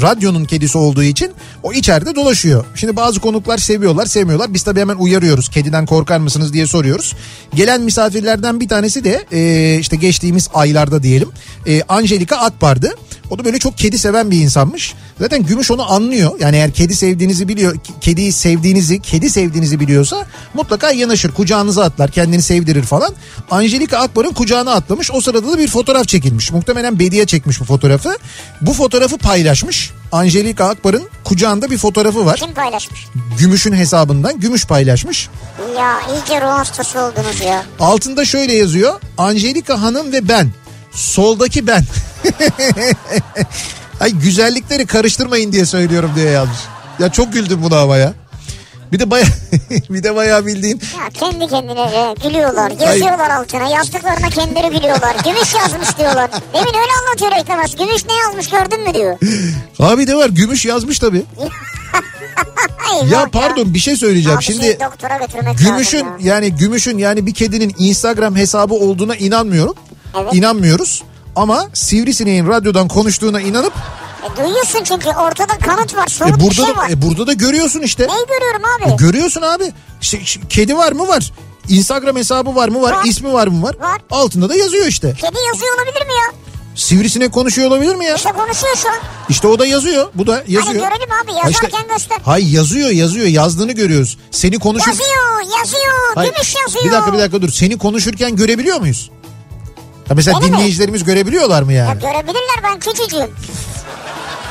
radyonun kedisi olduğu için o içeride dolaşıyor. Şimdi bazı konuklar seviyorlar sevmiyorlar. Biz tabii hemen uyarıyoruz. Kediden korkar mısınız diye soruyoruz. Gelen misafirlerden bir tanesi de e, işte geçtiğimiz aylarda diyelim. E, Angelika Akbar'dı. O da böyle çok kedi seven bir insanmış. Zaten Gümüş onu anlıyor. Yani eğer kedi sevdiğinizi biliyor, kediyi sevdiğinizi, kedi sevdiğinizi biliyorsa mutlaka yanaşır, kucağınıza atlar, kendini sevdirir falan. Angelika Akbar'ın kucağına atlamış. O sırada da bir fotoğraf çekilmiş. Muhtemelen Bediye çekmiş bu fotoğrafı. Bu fotoğrafı paylaşmış. Angelika Akbar'ın kucağında bir fotoğrafı var. Kim paylaşmış? Gümüş'ün hesabından Gümüş paylaşmış. Ya iyice ruh hastası oldunuz ya. Altında şöyle yazıyor. Angelika Hanım ve ben. Soldaki ben. [LAUGHS] Ay güzellikleri karıştırmayın diye söylüyorum diye yazmış. Ya çok güldüm buna ama ya. Bir de baya [LAUGHS] bir de bayağı bildiğin Ya kendi kendine e, gülüyorlar. Yazıyorlar altına. Yazdıklarına kendileri gülüyorlar. Gümüş yazmış diyorlar. Demin öyle anlatıyor reklam arası. Gümüş ne yazmış gördün mü diyor. abi de var gümüş yazmış tabii. [LAUGHS] Ya pardon bir şey söyleyeceğim. Abi Şimdi şey doktora götürmek gümüşün yani gümüşün yani bir kedinin Instagram hesabı olduğuna inanmıyorum. Evet. İnanmıyoruz. Ama Sivrisineğin radyodan konuştuğuna inanıp E, duyuyorsun çünkü ortada kanıt var. e, Somut bir burada şey da, var. e, burada da görüyorsun işte. Neyi görüyorum abi? Görüyorsun abi. Ş- kedi var mı var. Instagram hesabı var mı var. Var. ismi var mı var. Var. Altında da yazıyor işte. Kedi yazıyor olabilir mi ya? Sivrisinek konuşuyor olabilir mi ya? İşte konuşuyor şu an. İşte o da yazıyor. Bu da yazıyor. Hani görelim abi Ha işte- yazarken göster. Hay yazıyor yazıyor yazdığını görüyoruz. Seni konuşur. Yazıyor yazıyor. Hay, Gümüş yazıyor. Bir dakika bir dakika dur. Seni konuşurken görebiliyor muyuz? Ha mesela mi? dinleyicilerimiz görebiliyorlar mı Ya yani? görebilirler ben küçücüğüm.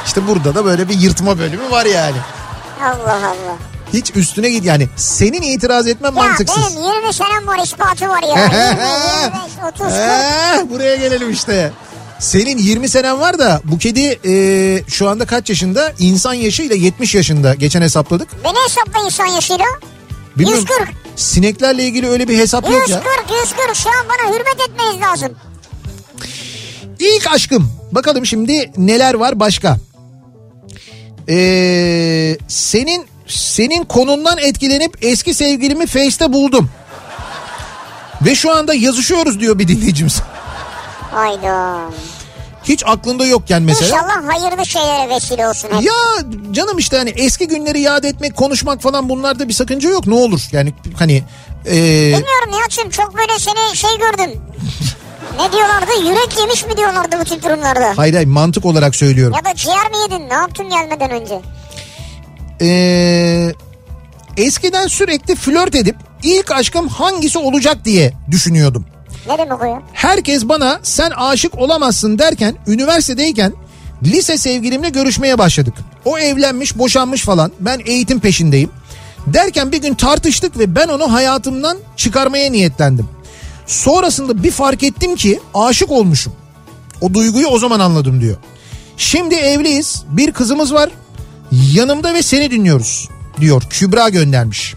İşte burada da böyle bir yırtma bölümü var yani. Allah Allah. Hiç üstüne git yani. Senin itiraz etmen Ya mantıksız. benim 20 senem var ispatı var ya. 20, 25, 30, 40. Eh, buraya gelelim işte. Senin 20 senen var da bu kedi e, şu anda kaç yaşında? İnsan yaşıyla 70 yaşında. Geçen hesapladık. Beni hesapla insan yaşıyla. Bilmiyorum. 140. Sineklerle ilgili öyle bir hesap yok ya. 140, 140. Şu an bana hürmet etmeniz lazım. İlk aşkım. Bakalım şimdi neler var başka. Ee, senin senin konundan etkilenip eski sevgilimi Face'te buldum. Ve şu anda yazışıyoruz diyor bir dinleyicimiz. Hayda. Hiç aklında yokken mesela. İnşallah hayırlı şeylere vesile olsun hep. Ya canım işte hani eski günleri yad etmek, konuşmak falan bunlarda bir sakınca yok. Ne olur yani hani e, Bilmiyorum Nihat'cığım çok böyle seni şey gördüm. Ne diyorlardı? Yürek yemiş mi diyorlardı bu tip durumlarda? hayır hayır mantık olarak söylüyorum. Ya da ciğer mi yedin? Ne yaptın gelmeden önce? Ee, eskiden sürekli flört edip ilk aşkım hangisi olacak diye düşünüyordum. Ne demek o ya? Herkes bana sen aşık olamazsın derken üniversitedeyken lise sevgilimle görüşmeye başladık. O evlenmiş boşanmış falan ben eğitim peşindeyim. Derken bir gün tartıştık ve ben onu hayatımdan çıkarmaya niyetlendim. Sonrasında bir fark ettim ki aşık olmuşum. O duyguyu o zaman anladım diyor. Şimdi evliyiz bir kızımız var yanımda ve seni dinliyoruz diyor Kübra göndermiş.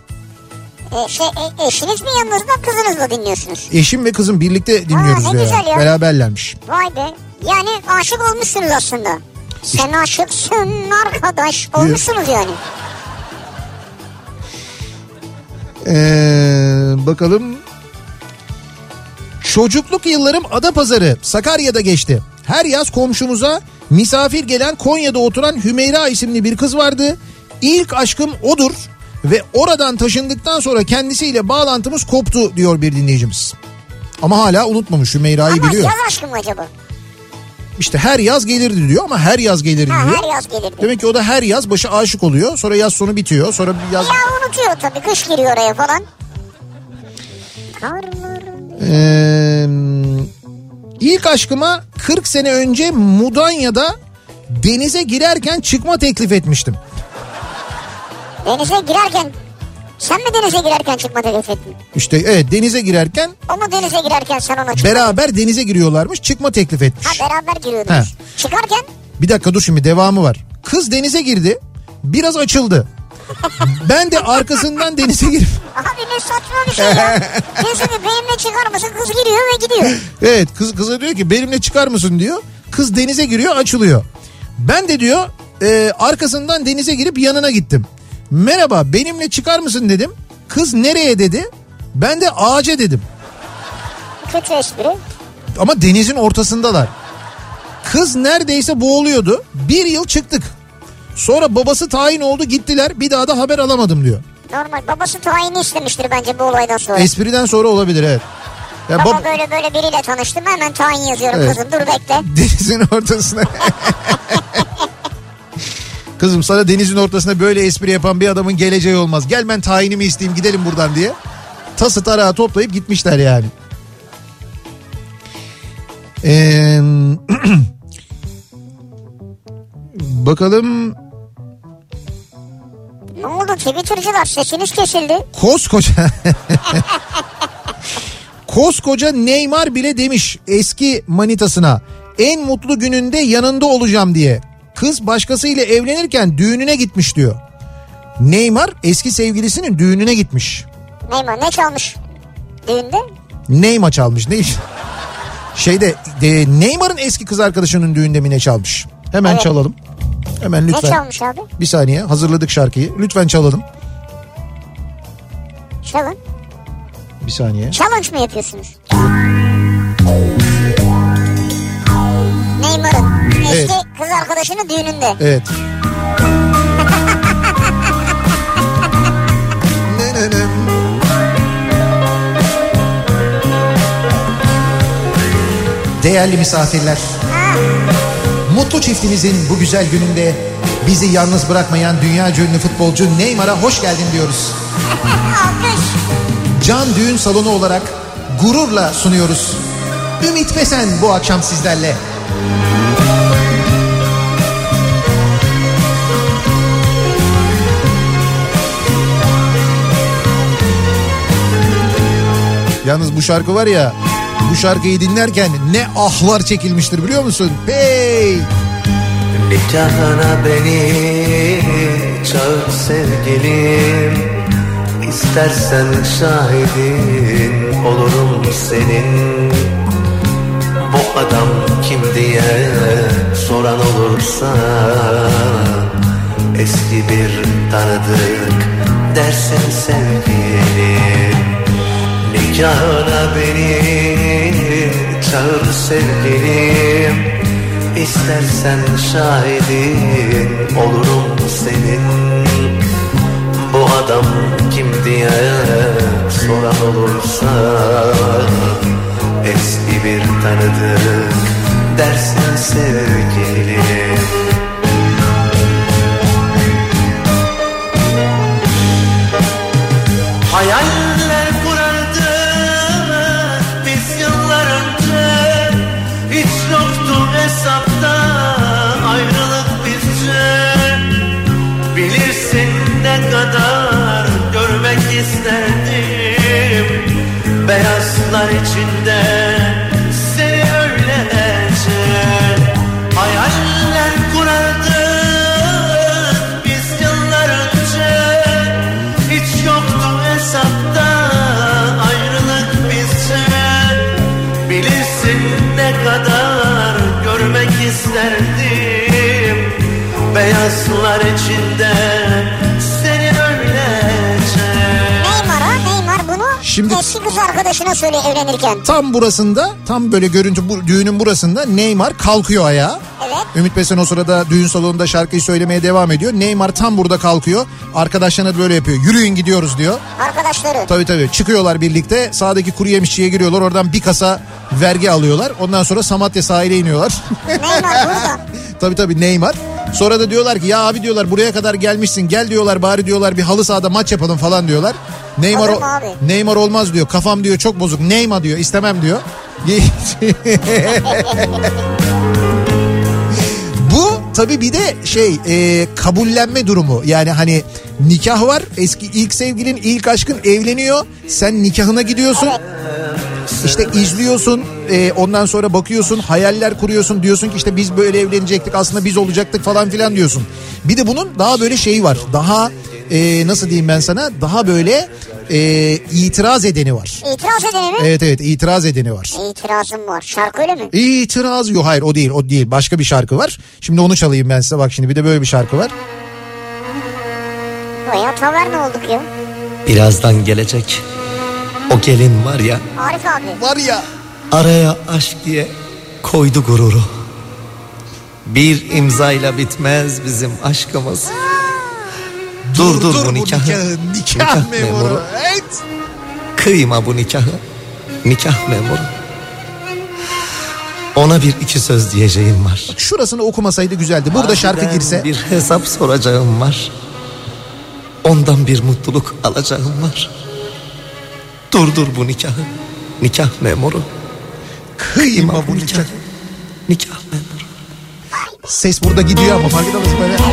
E, şey, e, eşiniz mi yanınızda kızınızla dinliyorsunuz? Eşim ve kızım birlikte dinliyoruz ne diyor. güzel ya. Beraberlermiş. Vay be. Yani aşık olmuşsunuz aslında. Sen aşıksın arkadaş. Olmuşsunuz yani. Ee, bakalım. Çocukluk yıllarım Adapazarı, Sakarya'da geçti. Her yaz komşumuza misafir gelen Konya'da oturan Hümeyra isimli bir kız vardı. İlk aşkım odur ve oradan taşındıktan sonra kendisiyle bağlantımız koptu diyor bir dinleyicimiz. Ama hala unutmamış Hümeyra'yı Ama biliyor. yaz aşkı mı acaba? İşte her yaz gelirdi diyor ama her yaz gelirdi Ha, diyor. her yaz gelirdi. Demek ki o da her yaz başı aşık oluyor. Sonra yaz sonu bitiyor. Sonra bir yaz... Ya unutuyor tabii kış giriyor oraya falan. Karlar. Ee, ilk aşkıma 40 sene önce Mudanya'da denize girerken çıkma teklif etmiştim. Denize girerken sen mi denize girerken çıkma teklif ettin? İşte evet denize girerken O mu denize girerken sen ona çıkma? beraber denize giriyorlarmış çıkma teklif etmiş. Ha beraber giriyordunuz. Çıkarken Bir dakika dur şimdi devamı var. Kız denize girdi biraz açıldı. [LAUGHS] Ben de arkasından denize girip abi ne saçma bir şey ya. [LAUGHS] Diyorsun ki benimle çıkar mısın? Kız giriyor ve gidiyor. Evet kız kıza diyor ki benimle çıkar mısın diyor. Kız denize giriyor açılıyor. Ben de diyor e, arkasından denize girip yanına gittim. Merhaba benimle çıkar mısın dedim. Kız nereye dedi. Ben de ağaca dedim. Kötü espri. Ama denizin ortasındalar. Kız neredeyse boğuluyordu. Bir yıl çıktık. Sonra babası tayin oldu gittiler. Bir daha da haber alamadım diyor. Normal. Babası tayini istemiştir bence bu olaydan sonra. Espriden sonra olabilir evet. Ya Baba bab- böyle böyle biriyle tanıştım hemen tayin yazıyorum Evet. kızım dur bekle. [LAUGHS] denizin ortasına. [LAUGHS] Kızım sana denizin ortasına böyle espri yapan bir adamın geleceği olmaz. Gel ben tayinimi isteyeyim gidelim buradan diye. Tası tarağı toplayıp gitmişler yani. Ee, [CLEARS THROAT] bakalım Oldu Twitter'cılar sesiniz kesildi. koskoca [LAUGHS] koskoca Neymar bile demiş eski manitasına en mutlu gününde yanında olacağım diye. Kız başkasıyla evlenirken düğününe gitmiş diyor. Neymar eski sevgilisinin düğününe gitmiş. Neymar ne çalmış düğünde? Neymar çalmış ne iş? Şeyde de, Neymar'ın eski kız arkadaşının düğünde mi ne çalmış? Hemen Evet. çalalım. Hemen Ne lütfen. çalmış abi? Bir saniye hazırladık şarkıyı. Lütfen çalalım. Çalın. Bir saniye. Challenge mı yapıyorsunuz? Neymar'ın eski Evet. kız arkadaşının düğününde. Evet. Ne ne ne. Değerli misafirler. Mutlu çiftimizin bu güzel gününde bizi yalnız bırakmayan dünya ünlü futbolcu Neymar'a hoş geldin diyoruz. Can Düğün Salonu olarak gururla sunuyoruz. Ümit Besen bu akşam sizlerle. Yalnız bu şarkı var ya bu şarkıyı dinlerken ne ahlar çekilmiştir biliyor musun? Hey! Nikahına beni çağır sevgilim İstersen şahidin olurum senin Bu adam kim diye soran olursa Eski bir tanıdık dersin sevgilim Nikahına beni çağır sevgilim. İstersen şahidin olurum senin. Bu adam kim diye soran olursa Eski bir tanıdık dersin sevgilim. Hayaller Beyazlar içinde seni öylece Hayaller kurardık biz yıllar önce. Hiç yoktu hesapta ayrılık bizce. Bilirsin ne kadar görmek isterdim. Beyazlar içinde arkadaşına söyle evlenirken. Tam burasında tam böyle görüntü bu, düğünün burasında Neymar kalkıyor ayağa. Evet. Ümit Besen o sırada düğün salonunda şarkıyı söylemeye devam ediyor. Neymar tam burada kalkıyor. Arkadaşlarına böyle yapıyor. Yürüyün gidiyoruz diyor. Arkadaşları. Tabii tabii çıkıyorlar birlikte. Sağdaki kuru yemişçiye giriyorlar. Oradan bir kasa vergi alıyorlar. Ondan sonra Samatya sahile iniyorlar. Neymar burada. [LAUGHS] tabii tabii Neymar. Sonra da diyorlar ki ya abi diyorlar buraya kadar gelmişsin. Gel diyorlar bari diyorlar bir halı sahada maç yapalım falan diyorlar. Neymar abi? Neymar olmaz diyor. Kafam diyor çok bozuk. Neymar diyor. istemem diyor. [LAUGHS] Bu tabii bir de şey e, kabullenme durumu. Yani hani nikah var. Eski ilk sevgilin, ilk aşkın evleniyor. Sen nikahına gidiyorsun. İşte izliyorsun. e, ondan sonra bakıyorsun. Hayaller kuruyorsun. Diyorsun ki işte biz böyle evlenecektik. Aslında biz olacaktık falan filan diyorsun. Bir de bunun daha böyle şeyi var. Daha e, nasıl diyeyim ben sana? Daha böyle e, itiraz edeni var. İtiraz edeni mi? Evet evet itiraz edeni var. İtirazım var. Şarkı öyle mi? İtiraz yok hayır o değil o değil başka bir şarkı var. Şimdi onu çalayım ben size bak şimdi bir de böyle bir şarkı var. Baya taverna olduk ya. Birazdan gelecek. O gelin var ya Arif abi. Var ya. araya aşk diye koydu gururu. Bir imzayla bitmez bizim aşkımız. Dur dur, bu nikahı. Nikah, memuru. Evet. Kıyma bu nikahı. Nikah memuru. Ona bir iki söz diyeceğim var. Şurasını okumasaydı güzeldi. Burada şarkı Abiden girse. Bir hesap soracağım var. Ondan bir mutluluk alacağım var. Durdur bu nikahı. Nikah memuru. Kıyma bu nikah. Nikah memuru. Ses burada gidiyor ama farkında mısın böyle? Evet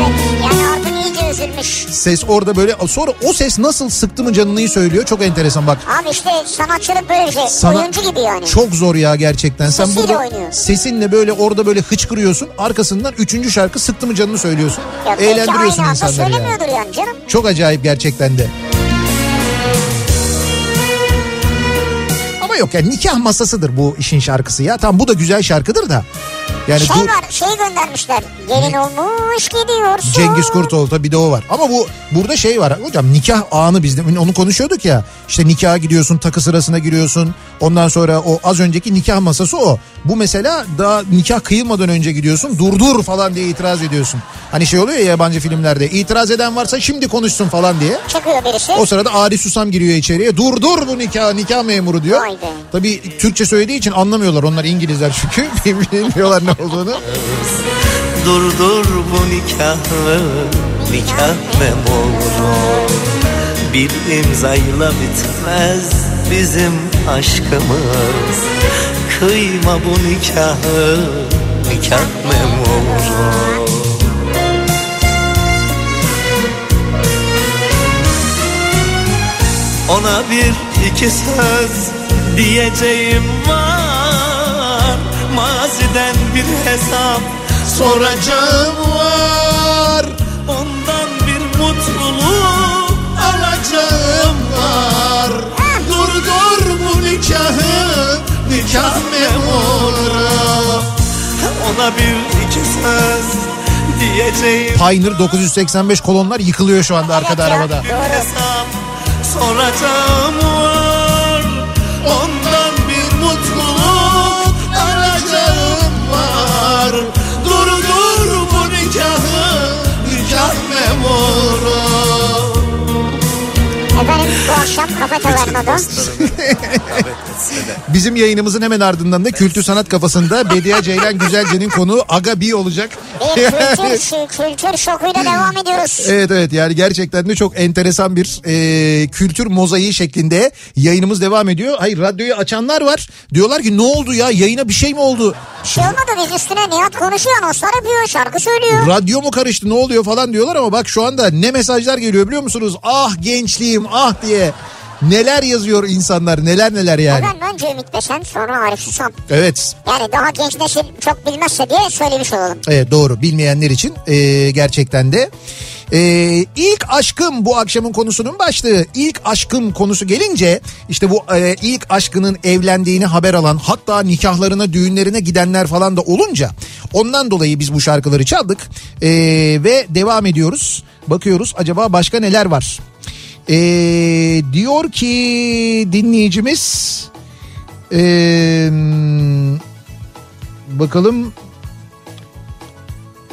yani Arpın iyice üzülmüş. Ses orada böyle sonra o ses nasıl sıktı mı canını söylüyor çok enteresan bak. Abi işte sanatçılık böyle bir şey. Sana Oyuncu gibi yani. çok zor ya gerçekten. Sen Sesiyle burada oynuyor. sesinle böyle orada böyle hıçkırıyorsun. Arkasından üçüncü şarkı sıktı mı canını söylüyorsun. Ya Eğlendiriyorsun insanları yani. söylemiyordur yani canım. Çok acayip gerçekten de. Yok yani nikah masasıdır bu işin şarkısı ya. Tamam bu da güzel şarkıdır da. Yani Şey dur- var şey göndermişler. Gelin olmuş gidiyorsun. Cengiz Kurtoğlu tabii bir de o var. Ama bu burada şey var hocam nikah anı bizde onu konuşuyorduk ya. İşte nikaha gidiyorsun takı sırasına giriyorsun. Ondan sonra o az önceki nikah masası o. Bu mesela daha nikah kıyılmadan önce gidiyorsun durdur falan diye itiraz ediyorsun. Hani şey oluyor ya yabancı filmlerde itiraz eden varsa şimdi konuşsun falan diye. Çıkıyor birisi. O sırada Ari Susam giriyor içeriye. Dur dur bu nikah nikah memuru diyor. Be. Tabii Türkçe söylediği için anlamıyorlar. Onlar İngilizler çünkü. [LAUGHS] Bilmiyorlar ne olduğunu. Durdur bu nikahı. Nikah memuru. Bir imzayla bitmez bizim aşkımız. Kıyma bu nikahı. Nikah memuru. Ona bir iki söz diyeceğim var Maziden bir hesap soracağım var. Ondan bir mutluluk alacağım var. Dur dur bu nikahı nikah memuru. Ona bir iki söz diyeceğim. Pioneer 985 kolonlar yıkılıyor şu anda arkada arabada. Soracağım akşam Kafe Taverna'da [LAUGHS] Bizim yayınımızın hemen ardından da Kültür Sanat Kafası'nda Bediye Ceylan Güzelce'nin konuğu Aga B olacak. bir [LAUGHS] kültür, kültür şokuyla devam ediyoruz. Evet evet yani gerçekten de çok enteresan bir e, kültür mozaiği şeklinde yayınımız devam ediyor. Hayır radyoyu açanlar var. Diyorlar ki ne oldu ya yayına bir şey mi oldu? Şey olmadı biz üstüne Nihat konuşuyor, anonslar yapıyor, şarkı söylüyor. Radyo mu karıştı ne oluyor falan diyorlar ama bak şu anda ne mesajlar geliyor biliyor musunuz? Ah gençliğim ah diye. Neler yazıyor insanlar neler neler yani. Efendim önce Ümit Besen sonra Arif Susam. Evet Yani daha genç nesil çok bilmezse diye söylemiş olalım. Evet doğru bilmeyenler için e, gerçekten de. E, ilk aşkım bu akşamın konusunun başlığı. İlk aşkım konusu gelince işte bu e, ilk aşkının evlendiğini haber alan hatta nikahlarına düğünlerine gidenler falan da olunca ondan dolayı biz bu şarkıları çaldık E, ve devam ediyoruz. Bakıyoruz acaba başka neler var. E, diyor ki dinleyicimiz e, bakalım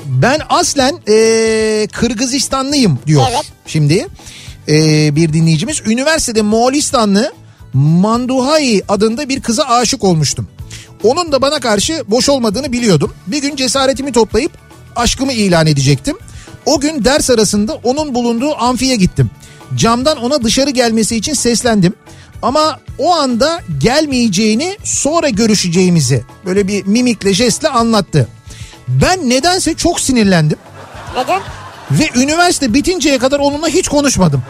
ben aslen e, Kırgızistanlıyım diyor. Evet. Şimdi e, bir dinleyicimiz üniversitede Moğolistanlı Manduhai adında bir kıza aşık olmuştum. Onun da bana karşı boş olmadığını biliyordum. Bir gün cesaretimi toplayıp aşkımı ilan edecektim. O gün ders arasında onun bulunduğu amfiye gittim. Camdan ona dışarı gelmesi için seslendim. Ama o anda gelmeyeceğini sonra görüşeceğimizi böyle bir mimikle jestle anlattı. Ben nedense çok sinirlendim Neden? ve üniversite bitinceye kadar onunla hiç konuşmadım.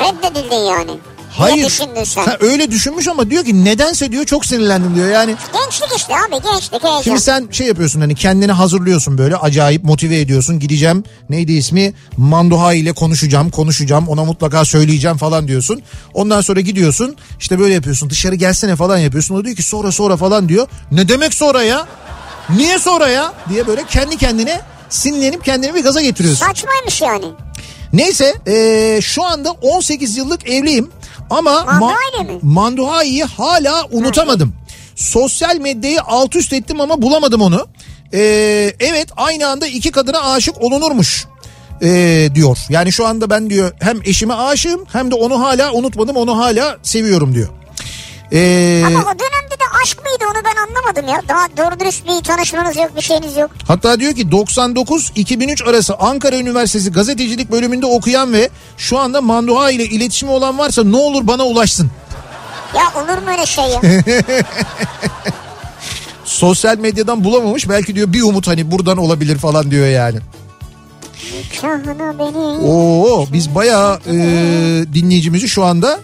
Reddedildin yani. Hayır. Sen? Ha, öyle düşünmüş ama diyor ki nedense diyor çok sinirlendim diyor. Yani Gençlik işte abi gençlik heyecan. Şimdi sen şey yapıyorsun hani kendini hazırlıyorsun böyle acayip motive ediyorsun. Gideceğim neydi ismi Mandoha ile konuşacağım konuşacağım ona mutlaka söyleyeceğim falan diyorsun. Ondan sonra gidiyorsun işte böyle yapıyorsun dışarı gelsene falan yapıyorsun. O diyor ki sonra sonra falan diyor. Ne demek sonra ya? Niye sonra ya? diye böyle kendi kendine sinirlenip kendini bir gaza getiriyorsun. Saçmaymış yani. Neyse eee, şu anda 18 yıllık evliyim ama Manduha'yla mı? Manduha'yı hala unutamadım. Sosyal medyayı alt üst ettim ama bulamadım onu. Eee, evet aynı anda iki kadına aşık olunurmuş eee, diyor. Yani şu anda ben diyor hem eşime aşığım hem de onu hala unutmadım onu hala seviyorum diyor. Eee, Ama o dönemde de aşk mıydı onu ben anlamadım ya. Daha doğru dürüst bir tanışmanız yok bir şeyiniz yok. Hatta diyor ki 99-2003 arası Ankara Üniversitesi gazetecilik bölümünde okuyan ve şu anda Manduha ile iletişimi olan varsa ne olur bana ulaşsın. Ya olur mu öyle şey ya? [LAUGHS] Sosyal medyadan bulamamış belki diyor bir umut hani buradan olabilir falan diyor yani. Oo biz bayağı e, dinleyicimizi şu anda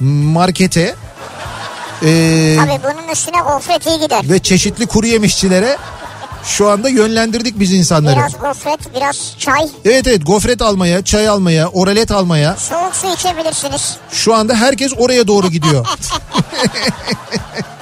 markete e, Tabii bunun üstüne gofret iyi gider. ve çeşitli kuru yemişçilere şu anda yönlendirdik biz insanları. Biraz gofret biraz çay. Evet evet gofret almaya, çay almaya, oralet almaya Soğuk su içebilirsiniz. Şu anda herkes oraya doğru gidiyor. [LAUGHS]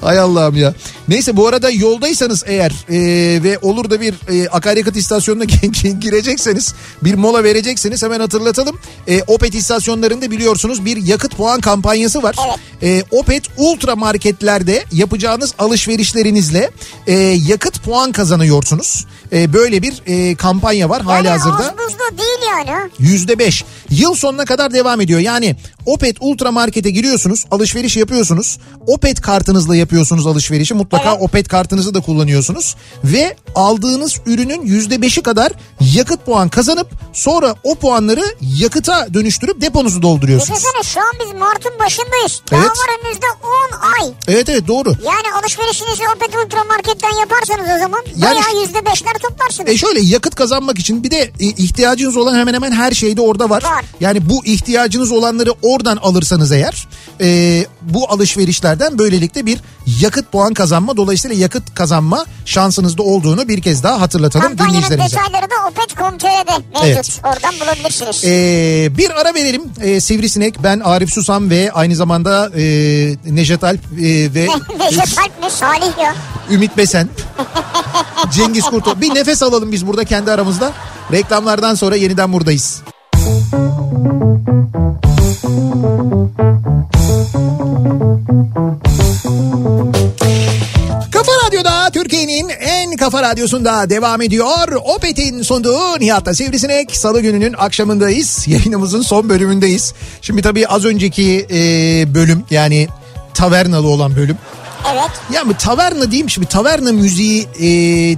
Hay Allah'ım ya. Neyse bu arada yoldaysanız eğer e, ve olur da bir e, akaryakıt istasyonuna [LAUGHS] girecekseniz bir mola verecekseniz hemen hatırlatalım. E, Opet istasyonlarında biliyorsunuz bir yakıt puan kampanyası var. E, Opet ultra marketlerde yapacağınız alışverişlerinizle e, yakıt puan kazanıyorsunuz. E, böyle bir e, kampanya var hali Yani hazırda. buzlu değil yani. Yüzde beş. Yıl sonuna kadar devam ediyor. Yani Opet Ultra Market'e giriyorsunuz, alışveriş yapıyorsunuz. Opet kartınızla yapıyorsunuz alışverişi. Mutlaka Evet. Opet kartınızı da kullanıyorsunuz. Ve aldığınız ürünün yüzde beşi kadar yakıt puan kazanıp sonra o puanları yakıta dönüştürüp deponuzu dolduruyorsunuz. Düşünsene şu an biz Mart'ın başındayız. Daha Evet. var önümüzde 10 ay. Evet evet doğru. Yani alışverişinizi Opet Ultra Market'ten yaparsanız o zaman Yani- bayağı yüzde beşler toplarsınız. E şöyle yakıt kazanmak için bir de e, ihtiyacınız olan hemen hemen her şey de orada var. Var. Yani bu ihtiyacınız olanları oradan alırsanız eğer e, bu alışverişlerden böylelikle bir yakıt puan kazanma dolayısıyla yakıt kazanma şansınız da olduğunu bir kez daha hatırlatalım Kampanyanın dinleyicilerimize. detayları da Opet.com.tr'de mevcut. Evet. Oradan bulabilirsiniz. Ee, bir ara verelim ee, Sivrisinek ben Arif Susam ve aynı zamanda e, Nejat Alp e, ve [LAUGHS] Alp mi? Salih ya. Ümit Besen, Cengiz Kurto. Bir nefes alalım biz burada kendi aramızda. Reklamlardan sonra yeniden buradayız. Kafa Radyo'da Türkiye'nin en kafa radyosunda devam ediyor. Opet'in sunduğu Nihat'ta Sivrisinek. Salı gününün akşamındayız. [LAUGHS] Yayınımızın son bölümündeyiz. Şimdi tabii az önceki e, bölüm yani tavernalı olan bölüm. Evet. Ya bu taverna diyeyim şimdi taverna müziği e,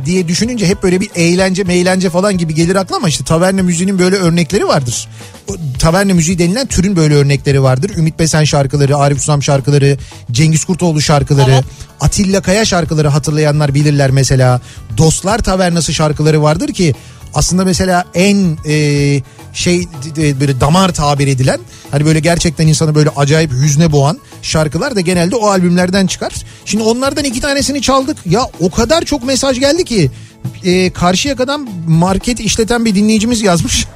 diye düşününce hep böyle bir eğlence meylence falan gibi gelir aklıma ama işte taverna müziğinin böyle örnekleri vardır. O, taverna müziği denilen türün böyle örnekleri vardır. Ümit Besen şarkıları, Arif Usam şarkıları, Cengiz Kurtoğlu şarkıları, Evet. Atilla Kaya şarkıları hatırlayanlar bilirler mesela. Dostlar Tavernası şarkıları vardır ki aslında mesela en e, şey e, böyle damar tabir edilen hani böyle gerçekten insanı böyle acayip hüzne boğan şarkılar da genelde o albümlerden çıkar. Şimdi onlardan iki tanesini çaldık. Ya o kadar çok mesaj geldi ki e, Karşıyaka'dan market işleten bir dinleyicimiz yazmış.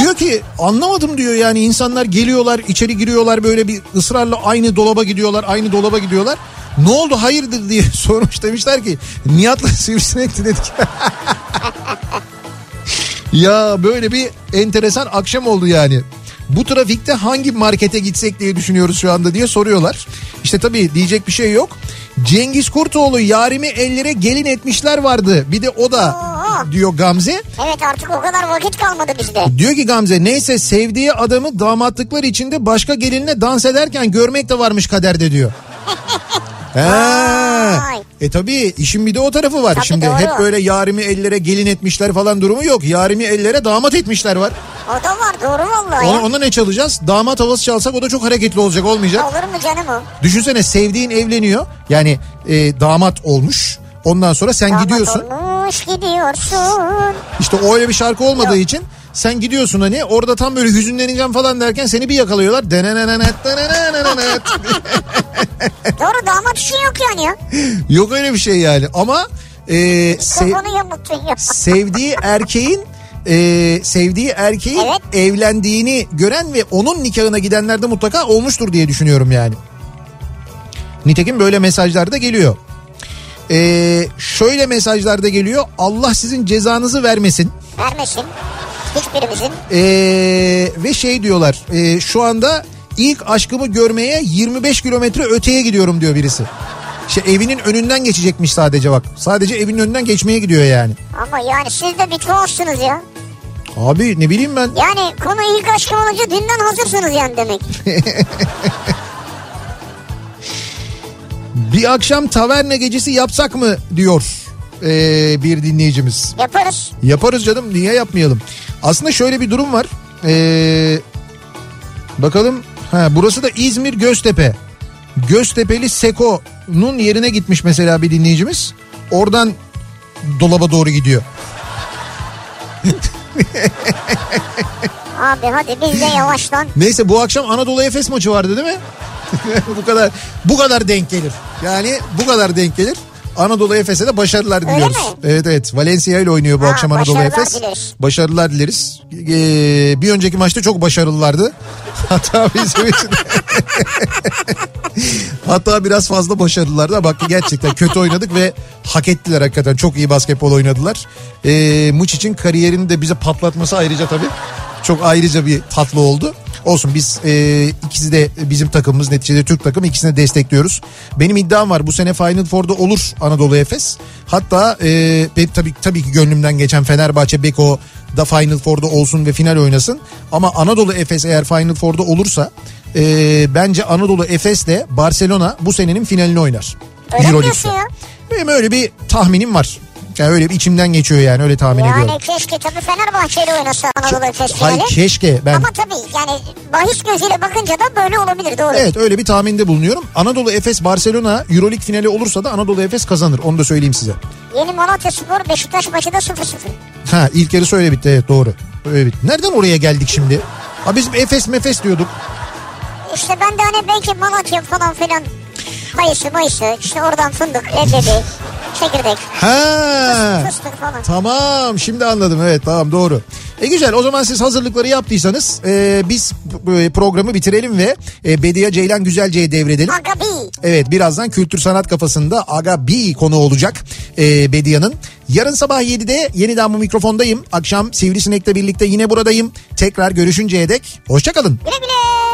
Diyor ki anlamadım diyor yani insanlar geliyorlar içeri giriyorlar böyle bir ısrarla aynı dolaba gidiyorlar aynı dolaba gidiyorlar. Ne oldu hayırdır diye [LAUGHS] sormuş demişler ki Nihat'la sivrisinek dedik. [LAUGHS] ya böyle bir enteresan akşam oldu yani. Bu trafikte hangi markete gitsek diye düşünüyoruz şu anda diye soruyorlar. İşte tabii diyecek bir şey yok. Cengiz Kurtoğlu yarimi ellere gelin etmişler vardı. Bir de o da Oo. diyor Gamze. Evet artık o kadar vakit kalmadı bizde. Diyor ki Gamze neyse sevdiği adamı damatlıklar içinde başka gelinle dans ederken görmek de varmış kaderde diyor. [LAUGHS] He. Vay. E tabi işin bir de o tarafı var. Tabii, Şimdi doğru. hep böyle yarimi ellere gelin etmişler falan durumu yok. Yarimi ellere damat etmişler var. O da var doğru vallahi. Ona, ona ne çalacağız? Damat havası çalsak o da çok hareketli olacak olmayacak. Olur mu canım o? Düşünsene sevdiğin evleniyor. Yani e, damat olmuş. Ondan sonra sen Damat gidiyorsun. olmuş gidiyorsun. İşte öyle bir şarkı olmadığı için sen gidiyorsun hani orada tam böyle hüzünleneceğim falan derken seni bir yakalıyorlar. Doğru damat için yok yani ya. Yok öyle bir şey yani ama e, sev- sevdiği erkeğin e, sevdiği erkeğin Evet. evlendiğini gören ve onun nikahına gidenler de mutlaka olmuştur diye düşünüyorum yani. Nitekim böyle mesajlar da geliyor. E, şöyle mesajlar da geliyor. Allah sizin cezanızı vermesin. Vermesin. Hiçbirimizin. E, ve şey diyorlar. e, şu anda ilk aşkımı görmeye 25 kilometre öteye gidiyorum diyor birisi. İşte evinin önünden geçecekmiş sadece bak. Sadece evinin önünden geçmeye gidiyor yani. Ama yani siz de bir tuhafsınız ya. Abi ne bileyim ben. Yani konu ilk aşkım olunca dünden hazırsınız yani demek. [LAUGHS] Bir akşam taverna gecesi yapsak mı diyor ee, bir dinleyicimiz. Yaparız. Yaparız canım niye yapmayalım. Aslında şöyle bir durum var. Ee, bakalım ha, burası da İzmir Göztepe. Göztepe'li Seko'nun yerine gitmiş mesela bir dinleyicimiz. Oradan dolaba doğru gidiyor. Abi hadi biz de yavaştan. Neyse bu akşam Anadolu Efes maçı vardı değil mi? [LAUGHS] bu kadar bu kadar denk gelir. Yani bu kadar denk gelir. Anadolu Efes'e de başarılar Öyle diliyoruz. mi? Evet evet. Valencia ile oynuyor bu Ha, akşam Anadolu başarılar Efes. dileriz. Başarılar dileriz. Ee, bir önceki maçta çok başarılılardı. [LAUGHS] Hatta bizim için [LAUGHS] Hatta biraz fazla başarılılardı. Bak gerçekten kötü oynadık ve hak ettiler hakikaten. Çok iyi basketbol oynadılar. Ee, Muç için kariyerini de bize patlatması ayrıca tabii. Çok ayrıca bir tatlı oldu. Olsun biz e, ikisi de bizim takımımız neticede Türk takımı ikisini destekliyoruz. Benim iddiam var bu sene Final Four'da olur Anadolu Efes. Hatta e, tabii tabii ki gönlümden geçen Fenerbahçe Beko da Final Four'da olsun ve final oynasın. Ama Anadolu Efes eğer Final Four'da olursa e, bence Anadolu Efes'le Barcelona bu senenin finalini oynar. Öyle Euroleague'de. Benim öyle bir tahminim var. Yani öyle bir içimden geçiyor yani öyle tahmin ediyorum. Yani keşke tabii Fenerbahçe ile oynasa Anadolu Efes Hay finali. keşke ben Ama tabii yani bahis gözüyle bakınca da böyle olabilir doğru. Evet öyle bir tahminde bulunuyorum. Anadolu Efes Barcelona Euroleague finali olursa da Anadolu Efes kazanır. Onu da söyleyeyim size. Yeni Malatya Spor Beşiktaş maçı da 0-0. Ha ilk yarısı öyle bitti evet doğru. Öyle bitti. Nereden oraya geldik şimdi? Ha bizim Efes Mefes diyorduk. İşte ben de hani belki Malatya falan filan kayısı mayısı işte oradan fındık, leblebi, çekirdek, fıstık falan. Tamam şimdi anladım evet tamam doğru. E güzel o zaman siz hazırlıkları yaptıysanız e, biz e, programı bitirelim ve e, Bediye Ceylan Güzelce'ye devredelim. Aga bir. Evet birazdan kültür sanat kafasında Aga B konu olacak e, Bedia'nın. Yarın sabah 7'de yeniden bu mikrofondayım. Akşam Sivrisinek'le birlikte yine buradayım. Tekrar görüşünceye dek hoşçakalın. Güle güle.